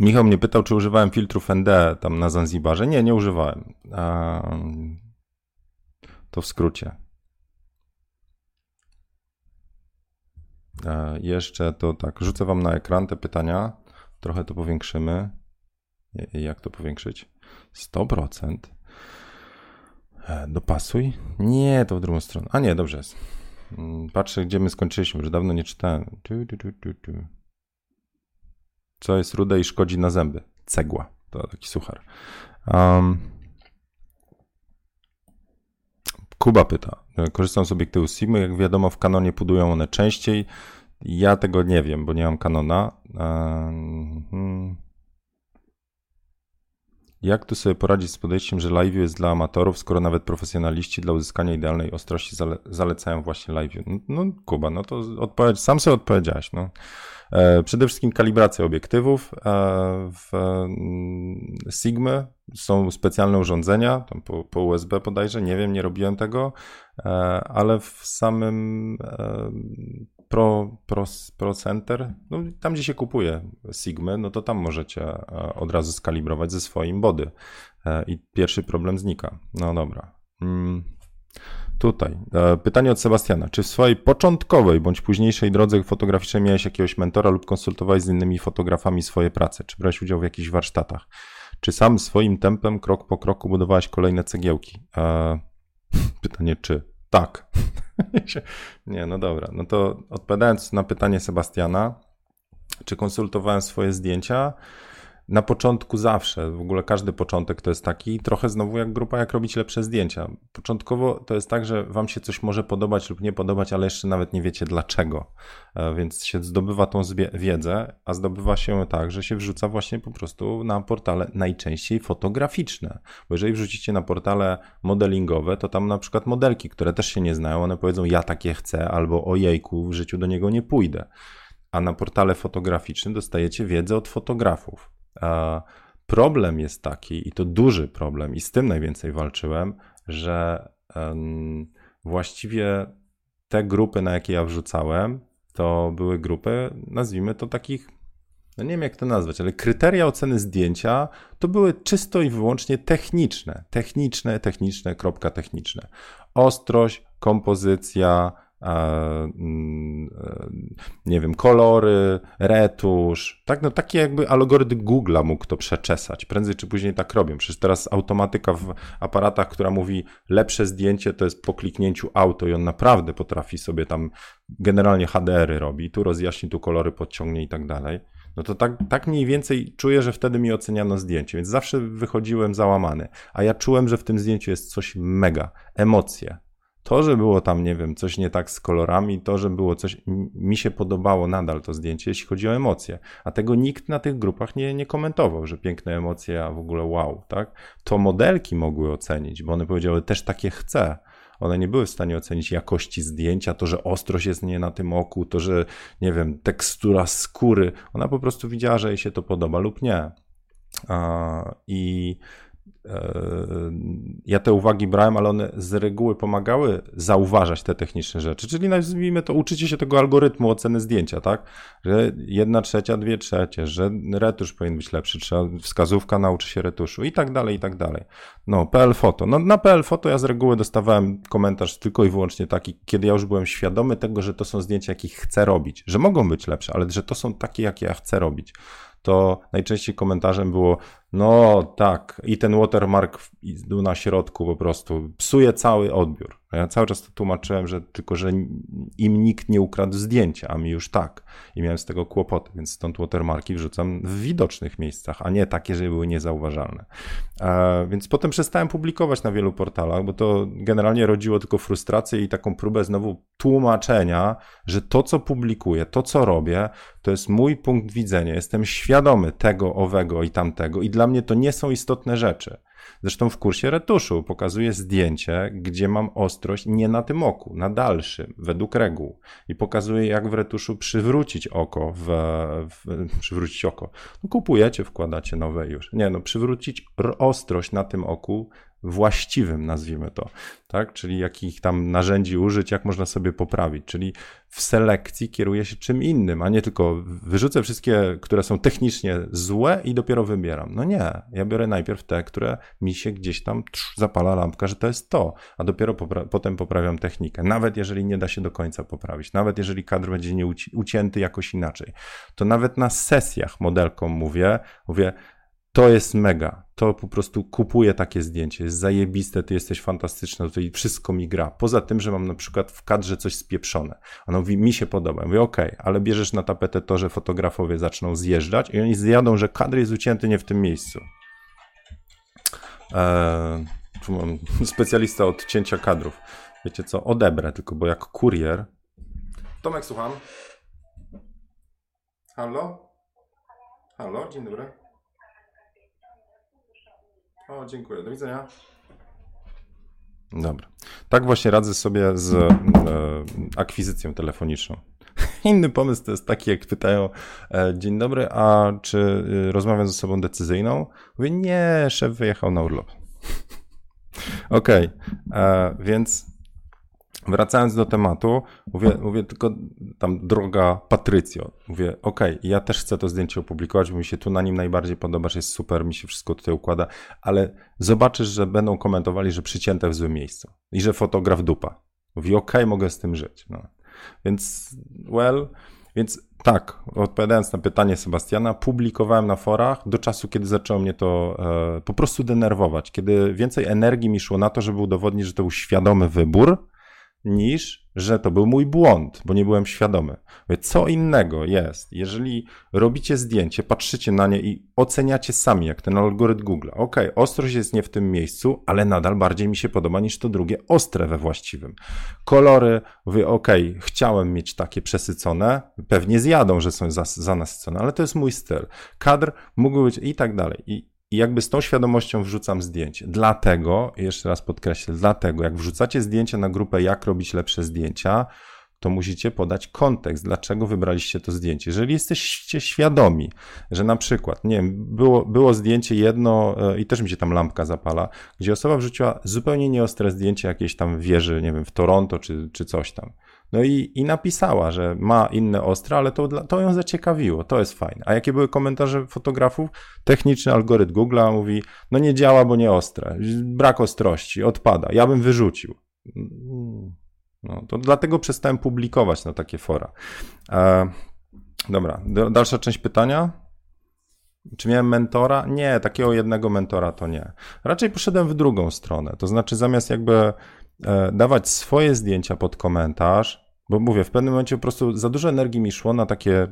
Michał mnie pytał, czy używałem filtrów ND tam na Zanzibarze. Nie, nie używałem. To w skrócie. Jeszcze to tak, rzucę Wam na ekran te pytania. Trochę to powiększymy. Jak to powiększyć? 100%. E, dopasuj? Nie, to w drugą stronę. A nie, dobrze jest. Mm, patrzę, gdzie my skończyliśmy, że dawno nie czytałem. Co jest rude i szkodzi na zęby? Cegła. To taki suchar. Um, Kuba pyta. Korzystam z obiektywu Sigma. Jak wiadomo, w kanonie budują one częściej. Ja tego nie wiem, bo nie mam kanona. Hmm. Jak tu sobie poradzić z podejściem, że live jest dla amatorów, skoro nawet profesjonaliści dla uzyskania idealnej ostrości zale zalecają właśnie live? No, no, Kuba, no to odpowiedź, sam sobie odpowiedziałeś. No. E, przede wszystkim kalibracja obiektywów. E, w mm, Sigmy są specjalne urządzenia, tam po, po USB bodajże, nie wiem, nie robiłem tego, e, ale w samym Pro, Pro, Pro Center, no, tam gdzie się kupuje Sigmy, no to tam możecie od razu skalibrować ze swoim body i pierwszy problem znika. No dobra. Tutaj. E, pytanie od Sebastiana. Czy w swojej początkowej bądź późniejszej drodze fotograficznej miałeś jakiegoś mentora lub konsultowałeś z innymi fotografami swoje prace? Czy brałeś udział w jakichś warsztatach? Czy sam swoim tempem, krok po kroku budowałeś kolejne cegiełki? E, pytanie czy? Tak. Nie, no dobra. No to odpowiadając na pytanie Sebastiana, czy konsultowałem swoje zdjęcia? Na początku zawsze, w ogóle każdy początek to jest taki, trochę znowu jak grupa, jak robić lepsze zdjęcia. Początkowo to jest tak, że wam się coś może podobać lub nie podobać, ale jeszcze nawet nie wiecie dlaczego. E, więc się zdobywa tą wiedzę, a zdobywa się tak, że się wrzuca właśnie po prostu na portale najczęściej fotograficzne. Bo jeżeli wrzucicie na portale modelingowe, to tam na przykład modelki, które też się nie znają, one powiedzą ja takie chcę albo ojejku, w życiu do niego nie pójdę. A na portale fotograficznym dostajecie wiedzę od fotografów. Problem jest taki, i to duży problem, i z tym najwięcej walczyłem, że właściwie te grupy, na jakie ja wrzucałem, to były grupy, nazwijmy to takich, no nie wiem jak to nazwać, ale kryteria oceny zdjęcia to były czysto i wyłącznie techniczne. Techniczne, techniczne, kropka techniczne. Ostrość, kompozycja, nie wiem, kolory, retusz, tak, no taki jakby algorytm Google'a mógł to przeczesać. Prędzej czy później tak robią. Przecież teraz automatyka w aparatach, która mówi lepsze zdjęcie to jest po kliknięciu auto i on naprawdę potrafi sobie tam generalnie HDR-y robi, tu rozjaśni, tu kolory podciągnie i tak dalej. No to tak, tak mniej więcej czuję, że wtedy mi oceniano zdjęcie, więc zawsze wychodziłem załamany. A ja czułem, że w tym zdjęciu jest coś mega, emocje, to, że było tam, nie wiem, coś nie tak z kolorami, to, że było coś, mi się podobało nadal to zdjęcie, jeśli chodzi o emocje. A tego nikt na tych grupach nie, nie komentował, że piękne emocje, a w ogóle wow, tak? To modelki mogły ocenić, bo one powiedziały, też takie chcę. One nie były w stanie ocenić jakości zdjęcia, to, że ostrość jest nie na tym oku, to, że, nie wiem, tekstura skóry. Ona po prostu widziała, że jej się to podoba lub nie. I ja te uwagi brałem, ale one z reguły pomagały zauważać te techniczne rzeczy. Czyli nazwijmy to, uczycie się tego algorytmu oceny zdjęcia, tak? Że jedna trzecia, dwie trzecie, że retusz powinien być lepszy, trzeba wskazówka nauczy się retuszu i tak dalej, i tak dalej. No, PL Foto. No, na PL Foto ja z reguły dostawałem komentarz tylko i wyłącznie taki, kiedy ja już byłem świadomy tego, że to są zdjęcia, jakich chcę robić, że mogą być lepsze, ale że to są takie, jakie ja chcę robić to najczęściej komentarzem było, no tak, i ten watermark na środku po prostu, psuje cały odbiór. Ja cały czas to tłumaczyłem, że tylko, że im nikt nie ukradł zdjęcia, a mi już tak. I miałem z tego kłopoty, więc stąd watermarki wrzucam w widocznych miejscach, a nie takie, żeby były niezauważalne. E, więc potem przestałem publikować na wielu portalach, bo to generalnie rodziło tylko frustrację i taką próbę znowu tłumaczenia, że to, co publikuję, to, co robię, to jest mój punkt widzenia. Jestem świadomy tego, owego i tamtego i dla mnie to nie są istotne rzeczy. Zresztą w kursie retuszu pokazuję zdjęcie, gdzie mam ostrość nie na tym oku, na dalszym, według reguł. I pokazuję, jak w retuszu przywrócić oko, w, w przywrócić oko. No, kupujecie, wkładacie nowe już. Nie, no przywrócić ostrość na tym oku właściwym, nazwijmy to, tak? Czyli jakich tam narzędzi użyć, jak można sobie poprawić. Czyli w selekcji kieruję się czym innym, a nie tylko wyrzucę wszystkie, które są technicznie złe i dopiero wybieram. No nie, ja biorę najpierw te, które mi się gdzieś tam trz, zapala lampka, że to jest to, a dopiero popra potem poprawiam technikę. Nawet jeżeli nie da się do końca poprawić, nawet jeżeli kadr będzie nie ucięty jakoś inaczej, to nawet na sesjach modelkom mówię, mówię, to jest mega. To po prostu kupuję takie zdjęcie. Jest zajebiste, ty jesteś fantastyczna, tutaj wszystko mi gra. Poza tym, że mam na przykład w kadrze coś spieprzone. Ona mówi, mi się podoba. Ja mówię, okej, okay, ale bierzesz na tapetę to, że fotografowie zaczną zjeżdżać i oni zjadą, że kadr jest ucięty nie w tym miejscu. Eee, tu mam specjalista od cięcia kadrów. Wiecie co, odebrę tylko, bo jak kurier... Tomek, słucham. Halo? Halo, dzień dobry. O, dziękuję. Do widzenia. Dobra. Tak właśnie radzę sobie z e, akwizycją telefoniczną. Inny pomysł to jest taki, jak pytają, e, dzień dobry, a czy e, rozmawiam ze sobą decyzyjną? Mówię, nie, szef wyjechał na urlop. Okej, okay. E, więc wracając do tematu, mówię, mówię tylko tam droga Patrycjo. Mówię, okej, okay, ja też chcę to zdjęcie opublikować, bo mi się tu na nim najbardziej podoba, jest super, mi się wszystko tutaj układa, ale zobaczysz, że będą komentowali, że przycięte w złym miejscu i że fotograf dupa. Mówi, okej, okay, mogę z tym żyć. No. Więc, well, więc tak, odpowiadając na pytanie Sebastiana, publikowałem na forach do czasu, kiedy zaczęło mnie to e, po prostu denerwować, kiedy więcej energii mi szło na to, żeby udowodnić, że to był świadomy wybór, niż że to był mój błąd, bo nie byłem świadomy. Co innego jest, jeżeli robicie zdjęcie, patrzycie na nie i oceniacie sami, jak ten algorytm Google. Ok, ostrość jest nie w tym miejscu, ale nadal bardziej mi się podoba niż to drugie, ostre we właściwym. Kolory, mówię, ok, chciałem mieć takie przesycone, pewnie zjadą, że są zanasycone, ale to jest mój styl. Kadr mógł być i tak dalej. I i jakby z tą świadomością wrzucam zdjęcie. Dlatego, jeszcze raz podkreślę, dlatego jak wrzucacie zdjęcia na grupę jak robić lepsze zdjęcia, to musicie podać kontekst, dlaczego wybraliście to zdjęcie. Jeżeli jesteście świadomi, że na przykład, nie wiem, było, było zdjęcie jedno e, i też mi się tam lampka zapala, gdzie osoba wrzuciła zupełnie nieostre zdjęcie jakiejś tam wieży, nie wiem, w Toronto czy, czy coś tam. No i, i napisała, że ma inne ostre, ale to, to ją zaciekawiło, to jest fajne. A jakie były komentarze fotografów? Techniczny algorytm Google'a mówi, no nie działa, bo nie ostre, brak ostrości, odpada, ja bym wyrzucił. No, to dlatego przestałem publikować na takie fora. E, dobra, dalsza część pytania. Czy miałem mentora? Nie, takiego jednego mentora to nie. Raczej poszedłem w drugą stronę. To znaczy, zamiast jakby dawać swoje zdjęcia pod komentarz, bo mówię, w pewnym momencie po prostu za dużo energii mi szło na takie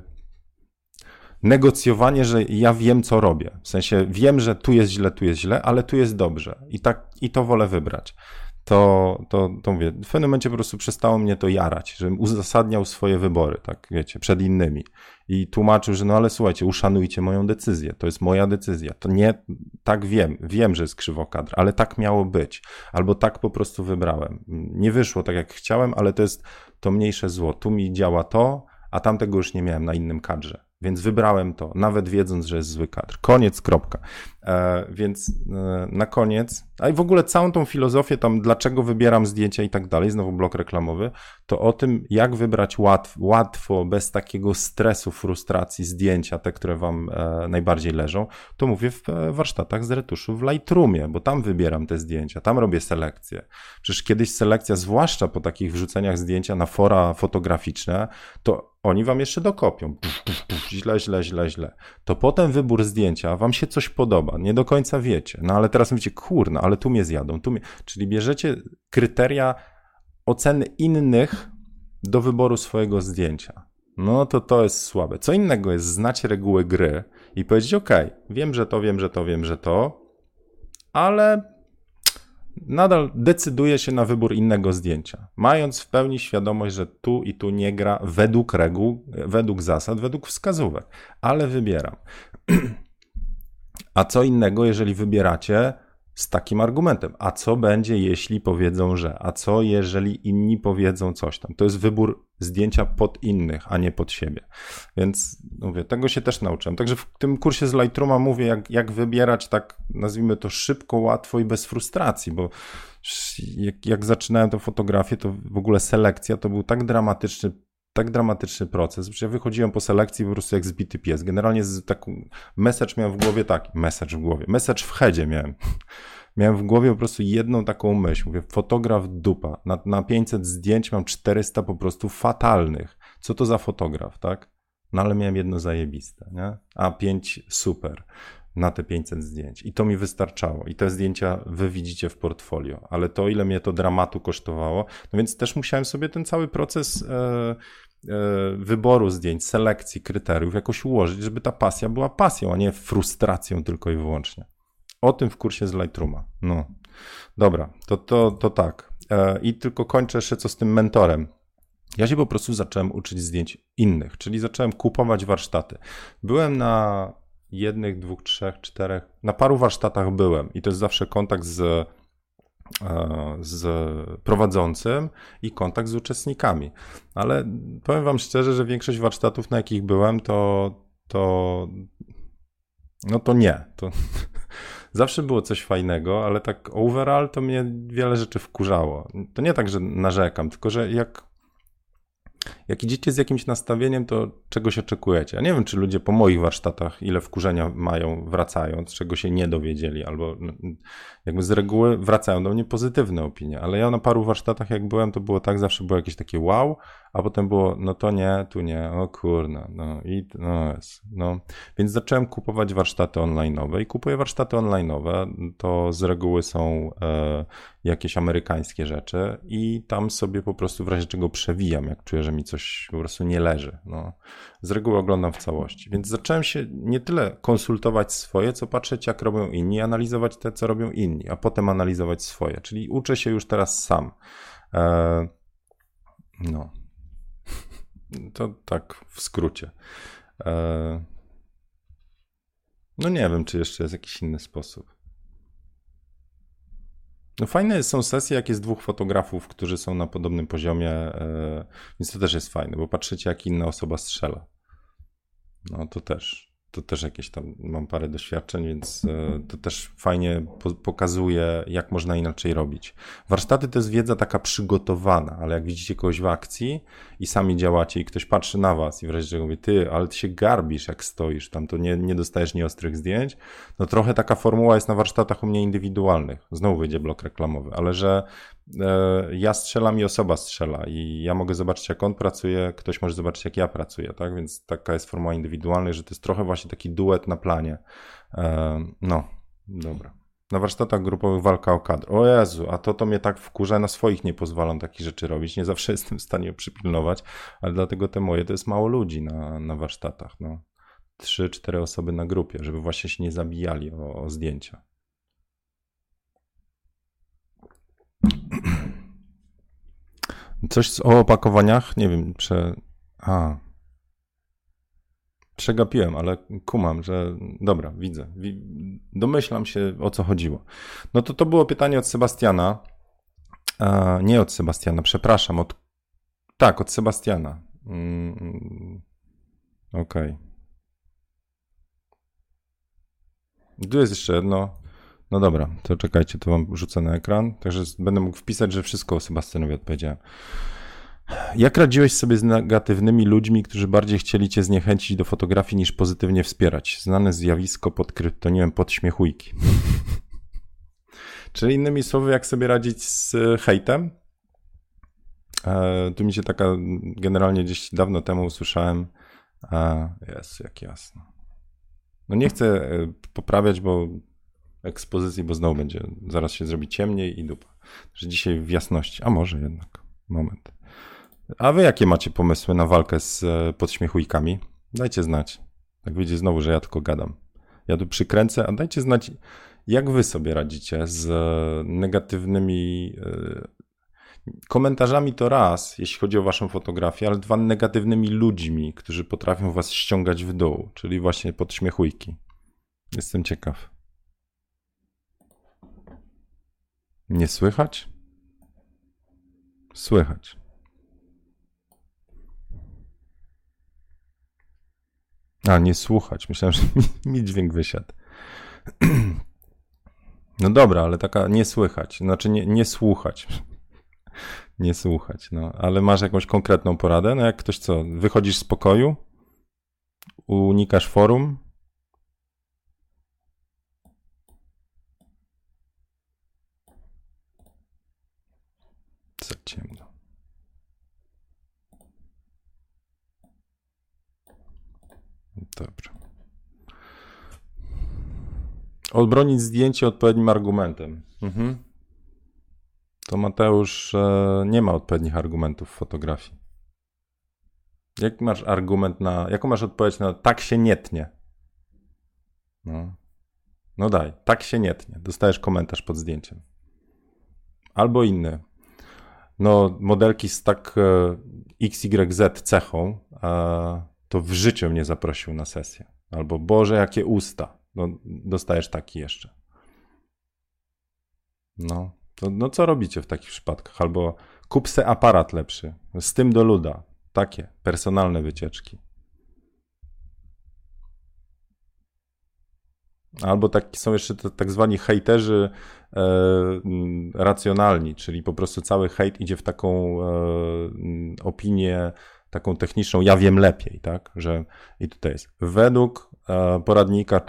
negocjowanie, że ja wiem, co robię. W sensie wiem, że tu jest źle, tu jest źle, ale tu jest dobrze i, tak, i to wolę wybrać to, to, to mówię, w pewnym momencie po prostu przestało mnie to jarać, żebym uzasadniał swoje wybory, tak wiecie, przed innymi i tłumaczył, że no ale słuchajcie, uszanujcie moją decyzję, to jest moja decyzja, to nie, tak wiem, wiem, że jest krzywokadr, ale tak miało być, albo tak po prostu wybrałem. Nie wyszło tak, jak chciałem, ale to jest to mniejsze zło, tu mi działa to, a tamtego już nie miałem na innym kadrze. Więc wybrałem to, nawet wiedząc, że jest zły kadr. Koniec, kropka. E, więc e, na koniec, a i w ogóle całą tą filozofię tam, dlaczego wybieram zdjęcia i tak dalej, znowu blok reklamowy, to o tym, jak wybrać łatw, łatwo, bez takiego stresu, frustracji zdjęcia, te, które wam e, najbardziej leżą, to mówię w e, warsztatach z retuszu w Lightroomie, bo tam wybieram te zdjęcia, tam robię selekcję. Przecież kiedyś selekcja, zwłaszcza po takich wrzuceniach zdjęcia na fora fotograficzne, to oni wam jeszcze dokopią. Puf, puf, źle, źle, źle, źle. To potem wybór zdjęcia, wam się coś podoba, nie do końca wiecie. No ale teraz mówicie, kurna, ale tu mnie zjadą, tu mnie... Czyli bierzecie kryteria oceny innych do wyboru swojego zdjęcia. No to to jest słabe. Co innego jest znać reguły gry i powiedzieć, ok, wiem, że to, wiem, że to, wiem, że to, ale nadal decyduje się na wybór innego zdjęcia, mając w pełni świadomość, że tu i tu nie gra według reguł, według zasad, według wskazówek, ale wybieram. A co innego, jeżeli wybieracie z takim argumentem. A co będzie, jeśli powiedzą, że? A co, jeżeli inni powiedzą coś tam? To jest wybór zdjęcia pod innych, a nie pod siebie. Więc mówię, tego się też nauczyłem. Także w tym kursie z Lightrooma mówię, jak, jak wybierać tak, nazwijmy to szybko, łatwo i bez frustracji, bo jak, jak zaczynałem tę fotografię, to w ogóle selekcja to był tak dramatyczny tak dramatyczny proces, że ja wychodziłem po selekcji po prostu jak zbity pies. Generalnie z taką message miałem w głowie taki, message w głowie, message w headzie miałem. Miałem w głowie po prostu jedną taką myśl. Mówię, fotograf dupa. Na, na 500 zdjęć mam 400 po prostu fatalnych. Co to za fotograf, tak? No ale miałem jedno zajebiste, nie? A 5 super na te 500 zdjęć. I to mi wystarczało. I te zdjęcia wy widzicie w portfolio. Ale to, ile mnie to dramatu kosztowało, no więc też musiałem sobie ten cały proces E, wyboru zdjęć, selekcji, kryteriów jakoś ułożyć, żeby ta pasja była pasją, a nie frustracją tylko i wyłącznie. O tym w kursie z Lightrooma. No. Dobra, to, to, to tak. E, I tylko kończę jeszcze co z tym mentorem. Ja się po prostu zacząłem uczyć zdjęć innych, czyli zacząłem kupować warsztaty. Byłem na jednych, dwóch, trzech, czterech, na paru warsztatach byłem i to jest zawsze kontakt z E, z prowadzącym i kontakt z uczestnikami. Ale powiem Wam szczerze, że większość warsztatów, na jakich byłem, to, to no to nie. To, zawsze było coś fajnego, ale tak overall to mnie wiele rzeczy wkurzało. To nie tak, że narzekam, tylko że jak jak idziecie z jakimś nastawieniem, to czegoś oczekujecie. Ja nie wiem, czy ludzie po moich warsztatach ile wkurzenia mają wracając, czego się nie dowiedzieli, albo no, jakby z reguły wracają do mnie pozytywne opinie, ale ja na paru warsztatach jak byłem, to było tak, zawsze było jakieś takie wow, a potem było no to nie, tu nie, o kurna, no i no jest, no. Więc zacząłem kupować warsztaty online'owe i kupuję warsztaty online'owe, to z reguły są e, jakieś amerykańskie rzeczy i tam sobie po prostu w razie czego przewijam, jak czuję, że mi coś po prostu nie leży. No. Z reguły oglądam w całości. Więc zacząłem się nie tyle konsultować swoje, co patrzeć, jak robią inni, analizować te, co robią inni, a potem analizować swoje. Czyli uczę się już teraz sam. E, no. To tak w skrócie. E, no nie wiem, czy jeszcze jest jakiś inny sposób. No fajne są sesje, jak jest dwóch fotografów, którzy są na podobnym poziomie, e, więc to też jest fajne, bo patrzycie, jak inna osoba strzela. No to też to też jakieś tam mam parę doświadczeń, więc e, to też fajnie pokazuje, jak można inaczej robić. Warsztaty to jest wiedza taka przygotowana, ale jak widzicie kogoś w akcji i sami działacie i ktoś patrzy na was i wreszcie czego mówi, ty, ale ty się garbisz jak stoisz, tam to nie, nie dostajesz nieostrych zdjęć, no trochę taka formuła jest na warsztatach u mnie indywidualnych. Znowu wyjdzie blok reklamowy, ale że ja strzelam i osoba strzela i ja mogę zobaczyć, jak on pracuje, ktoś może zobaczyć, jak ja pracuję, tak? Więc taka jest forma indywidualna, że to jest trochę właśnie taki duet na planie. E, no, dobra. Na warsztatach grupowych walka o kadr. O Jezu, a to to mnie tak wkurza, na swoich nie pozwalam takich rzeczy robić. Nie zawsze jestem w stanie przypilnować, ale dlatego te moje to jest mało ludzi na, na warsztatach. No. Trzy, cztery osoby na grupie, żeby właśnie się nie zabijali o, o zdjęcia. Coś o opakowaniach? Nie wiem, prze... A. Przegapiłem, ale kumam, że dobra, widzę. Domyślam się, o co chodziło. No to to było pytanie od Sebastiana. A, nie od Sebastiana, przepraszam. Od... Tak, od Sebastiana. Mm, Okej. Okay. Tu jest jeszcze jedno. No dobra, to czekajcie, to wam rzucę na ekran. Także będę mógł wpisać, że wszystko o Sebastianowi odpowiedziałem. Jak radziłeś sobie z negatywnymi ludźmi, którzy bardziej chcieli cię zniechęcić do fotografii niż pozytywnie wspierać? Znane zjawisko pod kryptonimem podśmiechujki. Czyli innymi słowy, jak sobie radzić z hejtem? E, tu mi się taka, generalnie gdzieś dawno temu usłyszałem, e, jest jak jasno. No nie chcę e, poprawiać, bo ekspozycji, bo znowu będzie, zaraz się zrobi ciemniej i dupa. Że dzisiaj w jasności, a może jednak, moment. A wy jakie macie pomysły na walkę z e, podśmiechujkami? Dajcie znać. Tak widzicie znowu, że ja tylko gadam. Ja tu przykręcę, a dajcie znać, jak wy sobie radzicie z e, negatywnymi e, komentarzami to raz, jeśli chodzi o waszą fotografię, ale dwa negatywnymi ludźmi, którzy potrafią was ściągać w dół, czyli właśnie podśmiechujki. Jestem ciekaw. Nie słychać? Słychać. A, nie słuchać. Myślałem, że mi, mi dźwięk wysiadł. No dobra, ale taka nie słychać. Znaczy nie, nie słuchać. Nie słuchać, no. Ale masz jakąś konkretną poradę? No jak ktoś co, wychodzisz z pokoju, unikasz forum, Za ciemno. Dobrze. Odbronić zdjęcie odpowiednim argumentem. Mhm. To Mateusz e, nie ma odpowiednich argumentów w fotografii. Jak masz argument na. Jaką masz odpowiedź na tak się nie tnie? No. No daj, tak się nie tnie. Dostajesz komentarz pod zdjęciem. Albo inny no, modelki z tak e, XYZ cechą, to w życiu mnie zaprosił na sesję. Albo Boże, jakie usta. No, dostajesz taki jeszcze. No, to, no co robicie w takich przypadkach? Albo kup se aparat lepszy, z tym do luda. Takie, personalne wycieczki. Albo tak, są jeszcze tak zwani hejterzy e, racjonalni, czyli po prostu cały hejt idzie w taką e, opinię taką techniczną, ja wiem lepiej, tak, że i tutaj jest, według e, poradnika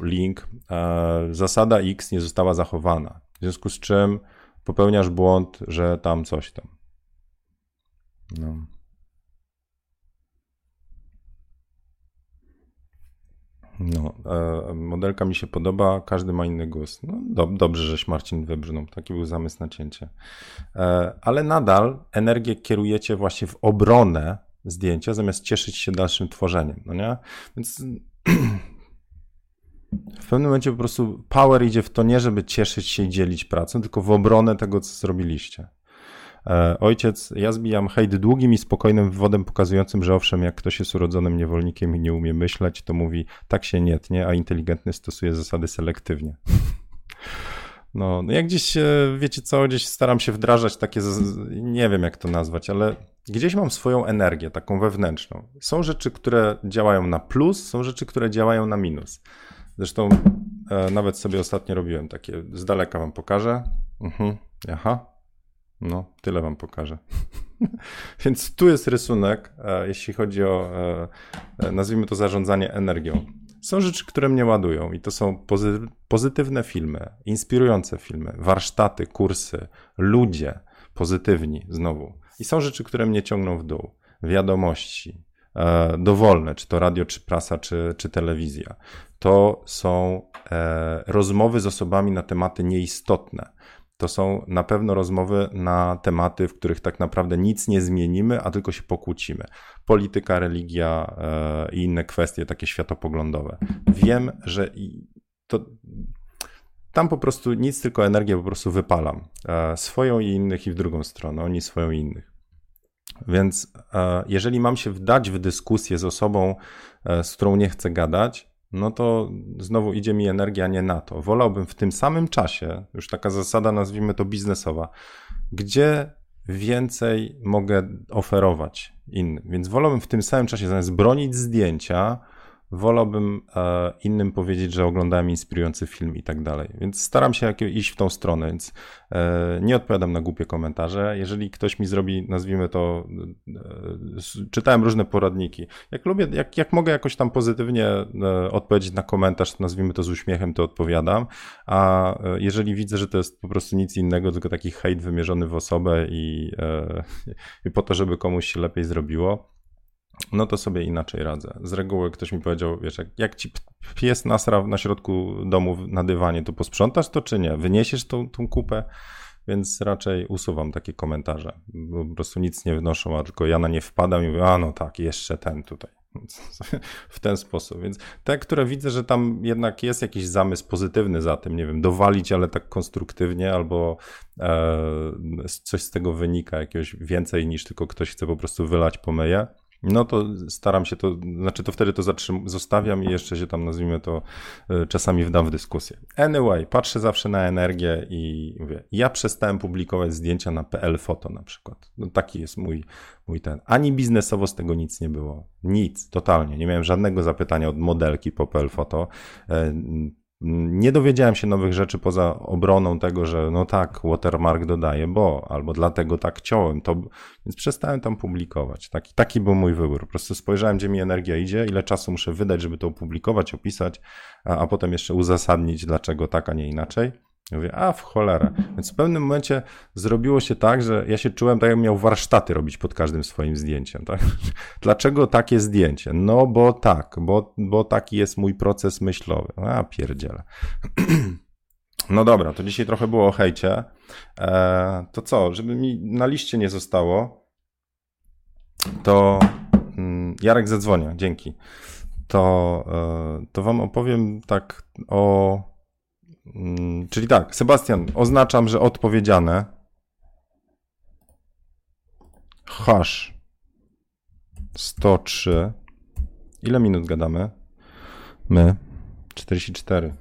link, e, zasada X nie została zachowana, w związku z czym popełniasz błąd, że tam coś tam. No. No, e, modelka mi się podoba, każdy ma inny głos. No, do, dobrze, żeś Marcin wybrnął, taki był zamysł na cięcie. E, ale nadal energię kierujecie właśnie w obronę zdjęcia, zamiast cieszyć się dalszym tworzeniem, no nie? Więc w pewnym momencie po prostu power idzie w to nie, żeby cieszyć się i dzielić pracę, tylko w obronę tego, co zrobiliście. E, ojciec, ja zbijam hejt długim i spokojnym wywodem pokazującym, że owszem, jak ktoś jest urodzonym niewolnikiem i nie umie myśleć, to mówi tak się nie tnie, a inteligentny stosuje zasady selektywnie. No, no jak gdzieś, wiecie co, gdzieś staram się wdrażać takie, nie wiem jak to nazwać, ale gdzieś mam swoją energię, taką wewnętrzną. Są rzeczy, które działają na plus, są rzeczy, które działają na minus. Zresztą e, nawet sobie ostatnio robiłem takie, z daleka wam pokażę. Mhm, aha, no, tyle wam pokażę. Więc tu jest rysunek, e, jeśli chodzi o, e, e, nazwijmy to zarządzanie energią. Są rzeczy, które mnie ładują i to są pozytywne filmy, inspirujące filmy, warsztaty, kursy, ludzie pozytywni znowu. I są rzeczy, które mnie ciągną w dół. Wiadomości, dowolne, czy to radio, czy prasa, czy, czy telewizja. To są rozmowy z osobami na tematy nieistotne to są na pewno rozmowy na tematy, w których tak naprawdę nic nie zmienimy, a tylko się pokłócimy. Polityka, religia e, i inne kwestie takie światopoglądowe. Wiem, że to tam po prostu nic, tylko energię po prostu wypalam. E, swoją i innych i w drugą stronę, oni swoją i innych. Więc e, jeżeli mam się wdać w dyskusję z osobą, z którą nie chcę gadać, no to znowu idzie mi energia nie na to. Wolałbym w tym samym czasie, już taka zasada, nazwijmy to biznesowa, gdzie więcej mogę oferować innym. Więc wolałbym w tym samym czasie, zamiast bronić zdjęcia, wolałbym e, innym powiedzieć, że oglądałem inspirujący film i tak dalej. Więc staram się iść w tą stronę, więc e, nie odpowiadam na głupie komentarze. Jeżeli ktoś mi zrobi, nazwijmy to, e, czytałem różne poradniki. Jak lubię, jak, jak mogę jakoś tam pozytywnie odpowiedzieć na komentarz, nazwijmy to z uśmiechem, to odpowiadam. A jeżeli widzę, że to jest po prostu nic innego, tylko taki hejt wymierzony w osobę i, i po to, żeby komuś się lepiej zrobiło, no to sobie inaczej radzę. Z reguły ktoś mi powiedział, wiesz, jak, jak ci pies nasra na środku domu na dywanie, to posprzątasz to czy nie? Wyniesiesz tą, tą kupę? Więc raczej usuwam takie komentarze, po prostu nic nie wnoszą, a tylko ja na nie wpadam i mówię, a no tak, jeszcze ten tutaj. w ten sposób. Więc te, które widzę, że tam jednak jest jakiś zamysł pozytywny za tym, nie wiem, dowalić, ale tak konstruktywnie, albo e, coś z tego wynika, jakiegoś więcej niż tylko ktoś chce po prostu wylać pomyje, no to staram się to, znaczy to wtedy to zatrzym, zostawiam i jeszcze się tam nazwijmy to e, czasami wdam w dyskusję. Anyway, patrzę zawsze na energię i mówię, ja przestałem publikować zdjęcia na PL Foto na przykład. No taki jest mój, mój ten. Ani biznesowo z tego nic nie było. Nic, totalnie. Nie miałem żadnego zapytania od modelki po PL Foto. Nie dowiedziałem się nowych rzeczy poza obroną tego, że no tak, watermark dodaje, bo, albo dlatego tak chciałem, to, więc przestałem tam publikować. Taki, taki był mój wybór. Po prostu spojrzałem, gdzie mi energia idzie, ile czasu muszę wydać, żeby to opublikować, opisać, a, a potem jeszcze uzasadnić, dlaczego tak, a nie inaczej. Mówię, a w cholerę. Więc w pewnym momencie zrobiło się tak, że ja się czułem tak, jakbym miał warsztaty robić pod każdym swoim zdjęciem. Tak? Dlaczego takie zdjęcie? No bo tak, bo, bo taki jest mój proces myślowy. A pierdziele. No dobra, to dzisiaj trochę było o hejcie. E, to co, żeby mi na liście nie zostało, to mm, Jarek zadzwonia, dzięki. To, e, to wam opowiem tak o czyli tak, Sebastian, oznaczam, że odpowiedziane. Hash 103. Ile minut gadamy? My 44.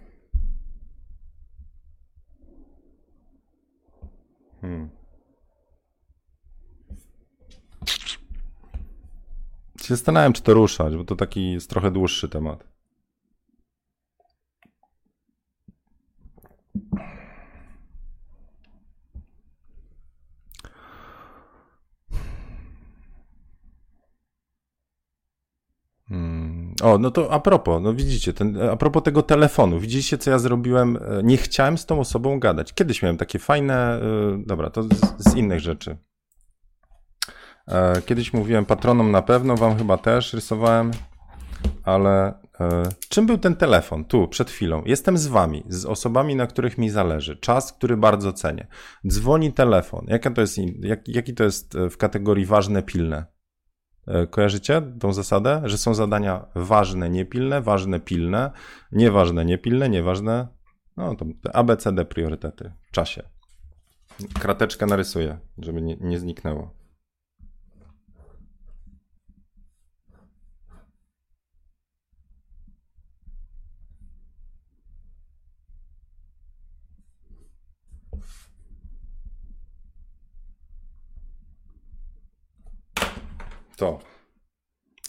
Hmm. Się zastanawiam, czy to ruszać, bo to taki jest trochę dłuższy temat. O, no to a propos, no widzicie, ten, a propos tego telefonu, widzicie, co ja zrobiłem? E, nie chciałem z tą osobą gadać. Kiedyś miałem takie fajne, yy, dobra, to z, z, innych rzeczy. E, kiedyś mówiłem patronom na pewno, wam chyba też rysowałem, ale e, czym był ten telefon? Tu, przed chwilą. Jestem z wami, z osobami, na których mi zależy. Czas, który bardzo cenię. Dzwoni telefon. Jaka to jest, jak, jaki to jest w kategorii ważne, pilne? E, kojarzycie tą zasadę, że są zadania ważne, niepilne, ważne, pilne, nieważne, niepilne, nieważne. No to ABCD priorytety w czasie. Krateczkę narysuję, żeby nie, nie zniknęło. To.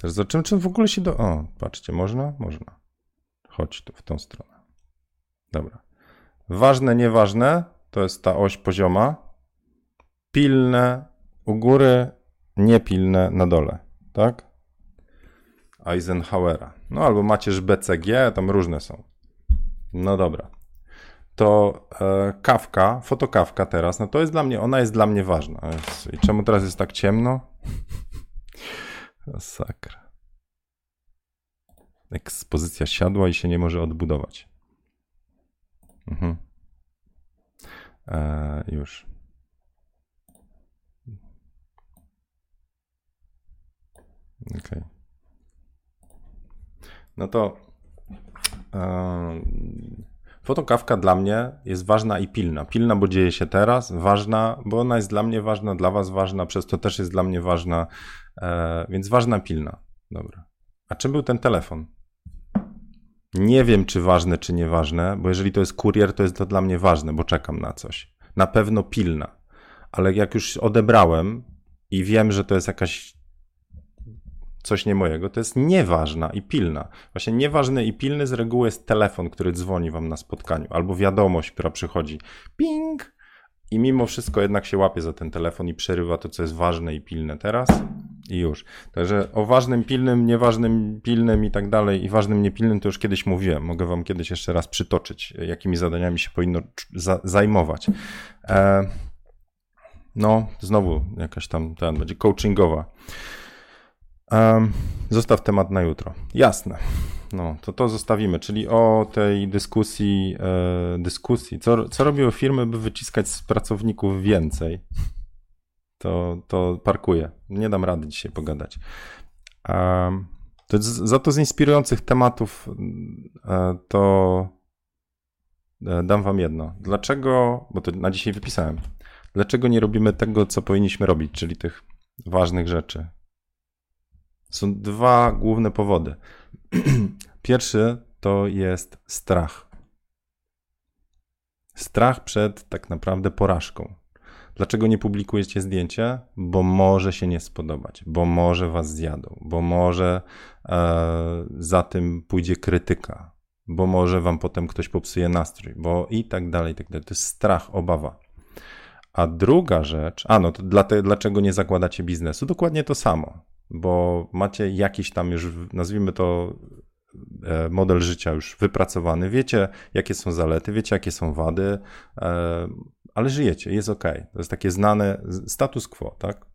Teraz zobaczymy, czy w ogóle się do... O, patrzcie, można? Można. Chodź tu, w tą stronę. Dobra. Ważne, nieważne, to jest ta oś pozioma. Pilne u góry, niepilne na dole, tak? Eisenhowera. No albo macierz BCG, tam różne są. No dobra. To e, kawka, fotokawka teraz, no to jest dla mnie, ona jest dla mnie ważna. I czemu teraz jest tak ciemno? Masakra. Ekspozycja siadła i się nie może odbudować. Mhm. E, już. Okay. No to e, fotokawka dla mnie jest ważna i pilna. Pilna, bo dzieje się teraz, ważna, bo ona jest dla mnie ważna, dla Was ważna, przez to też jest dla mnie ważna. E, więc ważna, pilna. Dobra. A czym był ten telefon? Nie wiem, czy ważne, czy nieważne, bo jeżeli to jest kurier, to jest to dla mnie ważne, bo czekam na coś. Na pewno pilna. Ale jak już odebrałem i wiem, że to jest jakaś coś nie mojego, to jest nieważna i pilna. Właśnie nieważny i pilny z reguły jest telefon, który dzwoni wam na spotkaniu, albo wiadomość, która przychodzi. Ping! I mimo wszystko jednak się łapie za ten telefon i przerywa to, co jest ważne i pilne teraz i już. Także o ważnym, pilnym, nieważnym, pilnym i tak dalej, i ważnym, niepilnym to już kiedyś mówiłem. Mogę wam kiedyś jeszcze raz przytoczyć, jakimi zadaniami się powinno za zajmować. E, no, znowu jakaś tam, ten będzie coachingowa. E, zostaw temat na jutro. Jasne. No, to to zostawimy, czyli o tej dyskusji, e, dyskusji. Co, co robią firmy, by wyciskać z pracowników więcej? to, to parkuję. Nie dam rady dzisiaj pogadać. To za to z inspirujących tematów e, to e, dam wam jedno. Dlaczego, bo to na dzisiaj wypisałem, dlaczego nie robimy tego, co powinniśmy robić, czyli tych ważnych rzeczy? Są dwa główne powody. Pierwszy to jest strach. Strach przed tak naprawdę porażką. Dlaczego nie publikujecie zdjęcia? Bo może się nie spodobać, bo może was zjadą, bo może e, za tym pójdzie krytyka, bo może wam potem ktoś popsuje nastrój, bo i tak dalej, i tak dalej. To jest strach, obawa. A druga rzecz, a no to dlaczego nie zakładacie biznesu? Dokładnie to samo, bo macie jakiś tam już, nazwijmy to e, model życia już wypracowany, wiecie jakie są zalety, wiecie jakie są wady, e, ale żyjecie, jest ok. To jest takie znane status quo, tak?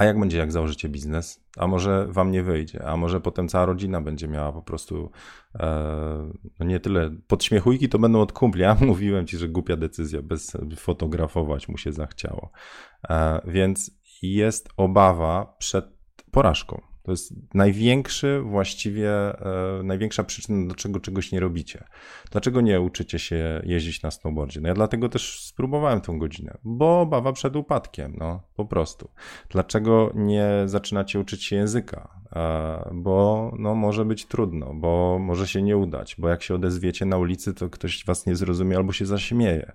A jak będzie, jak założycie biznes? A może wam nie wyjdzie? A może potem cała rodzina będzie miała po prostu e, no nie tyle podśmiechujki, to będą od kumpli. Ja mówiłem ci, że głupia decyzja, bez fotografować mu się zachciało. E, więc jest obawa przed porażką. To jest największy, właściwie e, największa przyczyna, dlaczego czegoś nie robicie. Dlaczego nie uczycie się jeździć na snowboardzie? No ja dlatego też spróbowałem tą godzinę, bo obawa przed upadkiem, no po prostu. Dlaczego nie zaczynacie uczyć się języka? E, bo no, może być trudno, bo może się nie udać, bo jak się odezwiecie na ulicy, to ktoś was nie zrozumie albo się zaśmieje.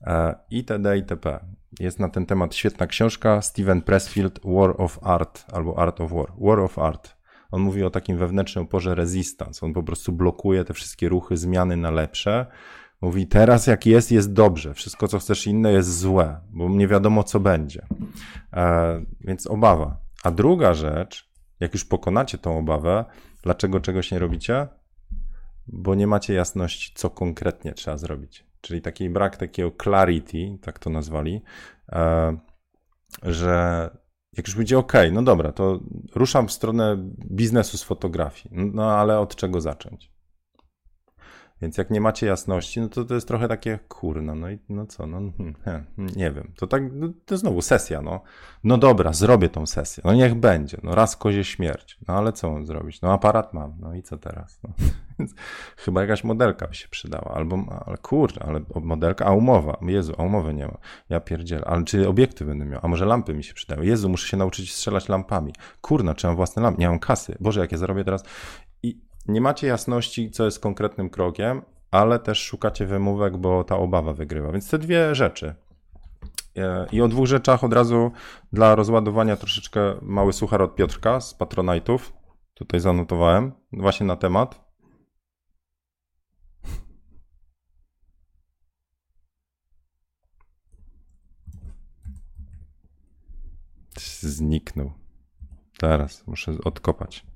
E, itd. itp. Jest na ten temat świetna książka Steven Pressfield War of Art albo Art of War. War of Art. On mówi o takim wewnętrznym oporze resistance. On po prostu blokuje te wszystkie ruchy, zmiany na lepsze. Mówi, teraz jak jest, jest dobrze. Wszystko, co chcesz inne, jest złe, bo nie wiadomo, co będzie. E, więc obawa. A druga rzecz Jak już pokonacie tą obawę, dlaczego czegoś nie robicie? Bo nie macie jasności, co konkretnie trzeba zrobić. Czyli taki brak takiego clarity, tak to nazwali, e, że jak już będzie OK, no dobra, to ruszam w stronę biznesu z fotografii, no ale od czego zacząć? Więc jak nie macie jasności, no to to jest trochę takie kurno, no i no co, no hmm, he, nie wiem. To tak, no, to znowu sesja, no. No dobra, zrobię tą sesję, no niech będzie, no raz kozie śmierć, no ale co mam zrobić? No aparat mam, no i co teraz? No. Chyba jakaś modelka by się przydała, albo, ale kurczę, ale modelka, a umowa, Jezu, a umowy nie ma, ja pierdzielę, ale czy obiekty będę miał, a może lampy mi się przydają, Jezu, muszę się nauczyć strzelać lampami, kurna, czy mam własne lampy, nie mam kasy, Boże, jak ja zarobię teraz nie macie jasności, co jest konkretnym krokiem, ale też szukacie wymówek, bo ta obawa wygrywa. Więc te dwie rzeczy. E, I o dwóch rzeczach od razu dla rozładowania troszeczkę mały suchar od Piotrka z Patronite'ów. Tutaj zanotowałem właśnie na temat. Zniknął. Teraz muszę odkopać.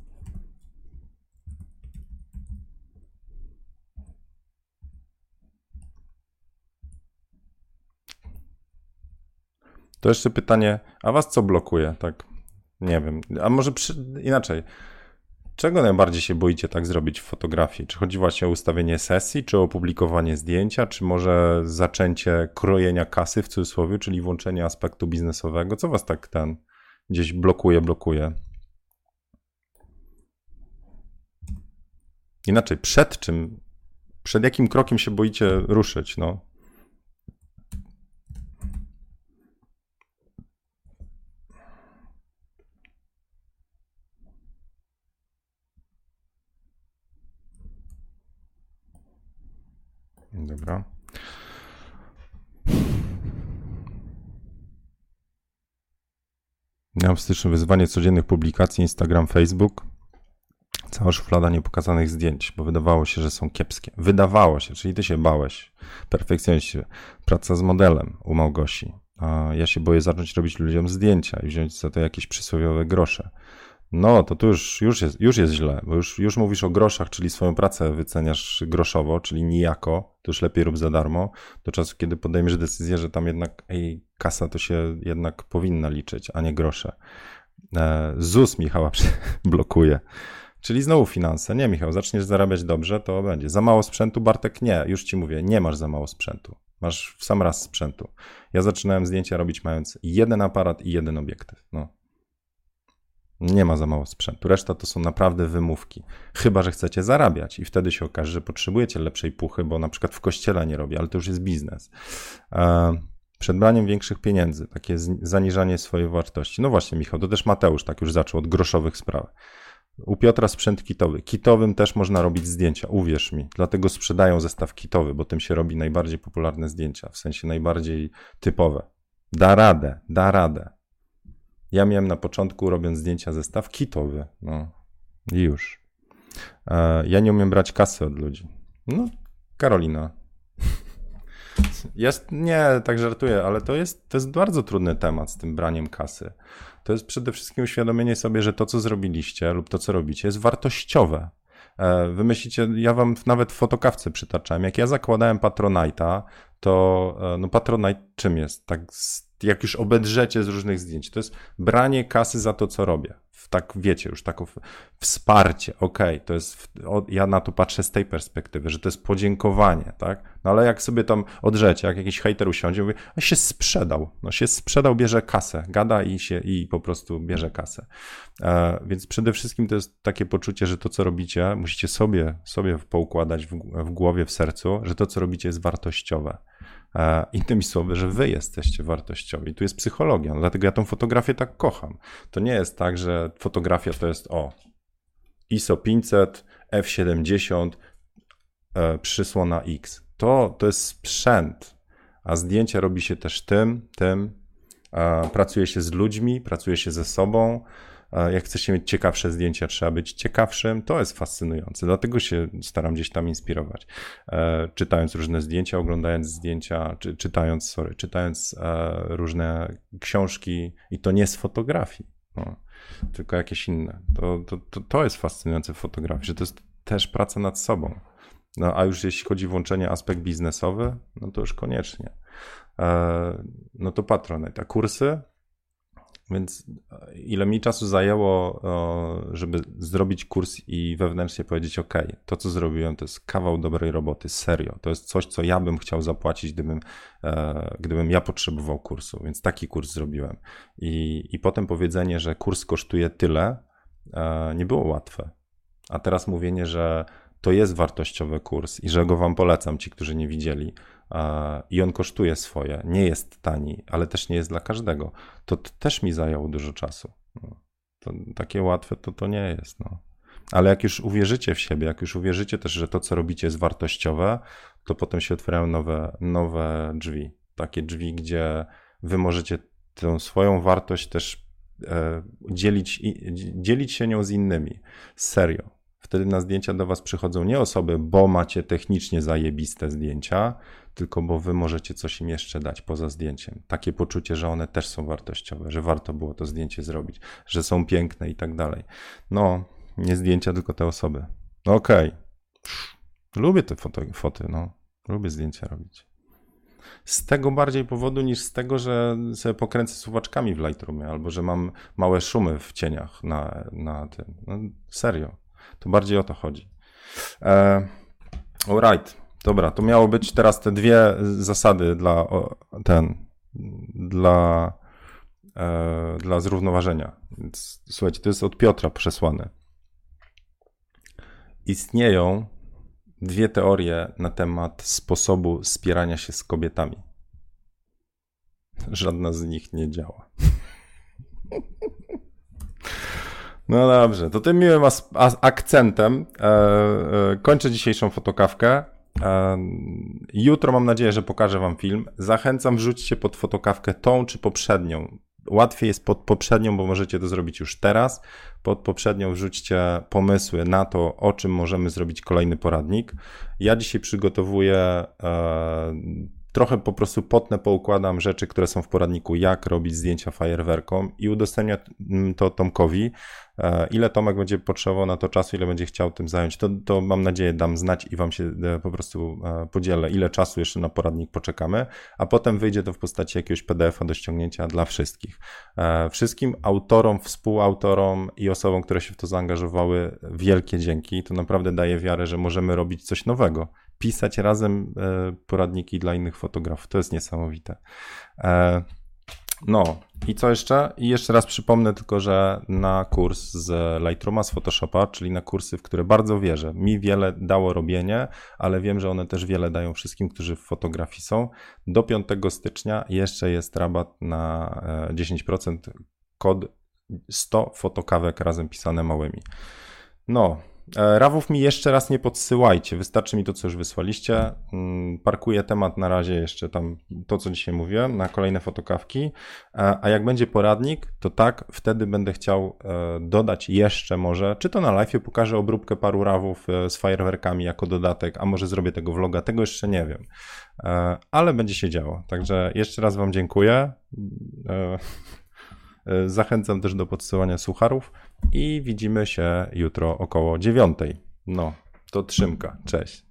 To jeszcze pytanie, a was co blokuje? Tak, nie wiem. A może przy... inaczej. Czego najbardziej się boicie tak zrobić w fotografii? Czy chodzi właśnie o ustawienie sesji, czy o opublikowanie zdjęcia, czy może zaczęcie krojenia kasy w cudzysłowie, czyli włączenie aspektu biznesowego? Co was tak ten gdzieś blokuje, blokuje? Inaczej, przed czym, przed jakim krokiem się boicie ruszyć? No, Dobra. Miałem w styczniu wyzwanie codziennych publikacji Instagram, Facebook. Cała szuflada niepokazanych zdjęć, bo wydawało się, że są kiepskie. Wydawało się, czyli ty się bałeś. Perfekcjoniście. Praca z modelem u Małgosi. A ja się boję zacząć robić ludziom zdjęcia i wziąć za to jakieś przysłowiowe grosze. No, to tu już, już, jest, już jest źle, bo już, już mówisz o groszach, czyli swoją pracę wyceniasz groszowo, czyli nijako, to już lepiej rób za darmo, do czasu, kiedy podejmiesz decyzję, że tam jednak, ej, kasa to się jednak powinna liczyć, a nie grosze. E, ZUS Michała blokuje. Czyli znowu finanse. Nie, Michał, zaczniesz zarabiać dobrze, to będzie. Za mało sprzętu, Bartek? Nie, już ci mówię, nie masz za mało sprzętu. Masz w sam raz sprzętu. Ja zaczynałem zdjęcia robić mając jeden aparat i jeden obiektyw. No, nie ma za mało sprzętu. Reszta to są naprawdę wymówki. Chyba, że chcecie zarabiać i wtedy się okaże, że potrzebujecie lepszej puchy, bo na przykład w kościele nie robię, ale to już jest biznes. E, przed braniem większych pieniędzy, takie zaniżanie swojej wartości. No właśnie, Michał, to też Mateusz tak już zaczął od groszowych spraw. U Piotra sprzęt kitowy. Kitowym też można robić zdjęcia, uwierz mi. Dlatego sprzedają zestaw kitowy, bo tym się robi najbardziej popularne zdjęcia, w sensie najbardziej typowe. Da radę, da radę. Ja miałem na początku, robiąc zdjęcia, zestaw kitowy. No i już. E, ja nie umiem brać kasy od ludzi. No, Karolina. Jest, nie, tak żartuję, ale to jest, to jest bardzo trudny temat z tym braniem kasy. To jest przede wszystkim uświadomienie sobie, że to, co zrobiliście lub to, co robicie, jest wartościowe. E, Wymyślicie, ja wam nawet w fotokawce przytaczałem, jak ja zakładałem Patronite'a, to e, no Patronite czym jest? Tak jak już obedrzecie z różnych zdjęć, to jest branie kasy za to, co robię. Tak wiecie, już takie wsparcie, okej, okay, to jest, ja na to patrzę z tej perspektywy, że to jest podziękowanie, tak? No ale jak sobie tam odrzecie, jak jakiś hater usiądzie, mówi, a się sprzedał, no się sprzedał, bierze kasę, gada i się, i po prostu bierze kasę. E, więc przede wszystkim to jest takie poczucie, że to, co robicie, musicie sobie, sobie poukładać w, w głowie, w sercu, że to, co robicie jest wartościowe. E, innymi słowy, że wy jesteście wartościowi. Tu jest psychologia, no dlatego ja tą fotografię tak kocham. To nie jest tak, że fotografia to jest o ISO 500, F70, e, przysłona X. To, to jest sprzęt, a zdjęcia robi się też tym, tym, e, pracuje się z ludźmi, pracuje się ze sobą, jak chcecie mieć ciekawsze zdjęcia, trzeba być ciekawszym. To jest fascynujące, dlatego się staram gdzieś tam inspirować. E, czytając różne zdjęcia, oglądając zdjęcia, czy, czytając, sorry, czytając e, różne książki i to nie z fotografii. No. tylko jakieś inne. To, to, to, to jest fascynujące w fotografii, że to jest też praca nad sobą. No a już jeśli chodzi o włączenie aspekt biznesowy, no to już koniecznie. E, no to Patronite, a kursy, więc ile mi czasu zajęło, żeby zrobić kurs i wewnętrznie powiedzieć: OK, to co zrobiłem, to jest kawał dobrej roboty, serio. To jest coś, co ja bym chciał zapłacić, gdybym, e, gdybym ja potrzebował kursu, więc taki kurs zrobiłem. I, i potem powiedzenie, że kurs kosztuje tyle, e, nie było łatwe. A teraz mówienie, że to jest wartościowy kurs i że go Wam polecam, ci, którzy nie widzieli. I on kosztuje swoje, nie jest tani, ale też nie jest dla każdego. To, to też mi zajęło dużo czasu. No, to, takie łatwe to to nie jest. No. Ale jak już uwierzycie w siebie, jak już uwierzycie też, że to, co robicie, jest wartościowe, to potem się otwierają nowe, nowe drzwi. Takie drzwi, gdzie Wy możecie tę swoją wartość też e, dzielić, dzielić się nią z innymi. Serio Wtedy na zdjęcia do Was przychodzą nie osoby, bo macie technicznie zajebiste zdjęcia, tylko bo Wy możecie coś im jeszcze dać poza zdjęciem. Takie poczucie, że one też są wartościowe, że warto było to zdjęcie zrobić, że są piękne i tak dalej. No, nie zdjęcia, tylko te osoby. No okej. Okay. Lubię te foto, foty, no. Lubię zdjęcia robić. Z tego bardziej powodu niż z tego, że sobie pokręcę suwaczkami w Lightroomie albo że mam małe szumy w cieniach na, na tym. No, serio. To bardziej o to chodzi. E, alright. Dobra, to miało być teraz te dwie zasady dla ten, dla, e, dla zrównoważenia. Słuchajcie, to jest od Piotra przesłane. Istnieją dwie teorie na temat sposobu spierania się z kobietami. Żadna z nich nie działa. No dobrze, to tym miłym akcentem e, e, kończę dzisiejszą fotokawkę. Jutro mam nadzieję, że pokażę Wam film. Zachęcam, wrzućcie pod fotokawkę tą czy poprzednią. Łatwiej jest pod poprzednią, bo możecie to zrobić już teraz. Pod poprzednią wrzućcie pomysły na to, o czym możemy zrobić kolejny poradnik. Ja dzisiaj przygotowuję e, trochę po prostu potnę, poukładam rzeczy, które są w poradniku, jak robić zdjęcia fajerwerką i udostępnię to Tomkowi. E, ile Tomek będzie potrzebował na to czasu, ile będzie chciał tym zająć, to, to mam nadzieję dam znać i wam się e, po prostu e, podzielę, ile czasu jeszcze na poradnik poczekamy, a potem wyjdzie to w postaci jakiegoś PDF-a do ściągnięcia dla wszystkich. Wszystkim autorom, współautorom i osobom, które się w to zaangażowały, wielkie dzięki. To naprawdę daje wiarę, że możemy robić coś nowego pisać razem poradniki dla innych fotografów. To jest niesamowite. No i co jeszcze? I jeszcze raz przypomnę tylko, że na kurs z Lightrooma, z Photoshopa, czyli na kursy, w które bardzo wierzę, mi wiele dało robienie, ale wiem, że one też wiele dają wszystkim, którzy w fotografii są. Do 5 stycznia jeszcze jest rabat na 10%, e, kod 100 fotokawek razem pisane małymi. No, E, Rawów mi jeszcze raz nie podsyłajcie, wystarczy mi to, co już wysłaliście. Mm, parkuję temat na razie jeszcze tam, to co dzisiaj mówiłem, na kolejne fotokawki. E, a jak będzie poradnik, to tak, wtedy będę chciał e, dodać jeszcze może, czy to na live pokażę obróbkę paru rawów z fajerwerkami jako dodatek, a może zrobię tego vloga, tego jeszcze nie wiem. Ale będzie się działo. Także jeszcze raz Wam dziękuję. Zachęcam też do podsyłania sucharów i widzimy się jutro około dziewiątej. No, to trzymka. Cześć.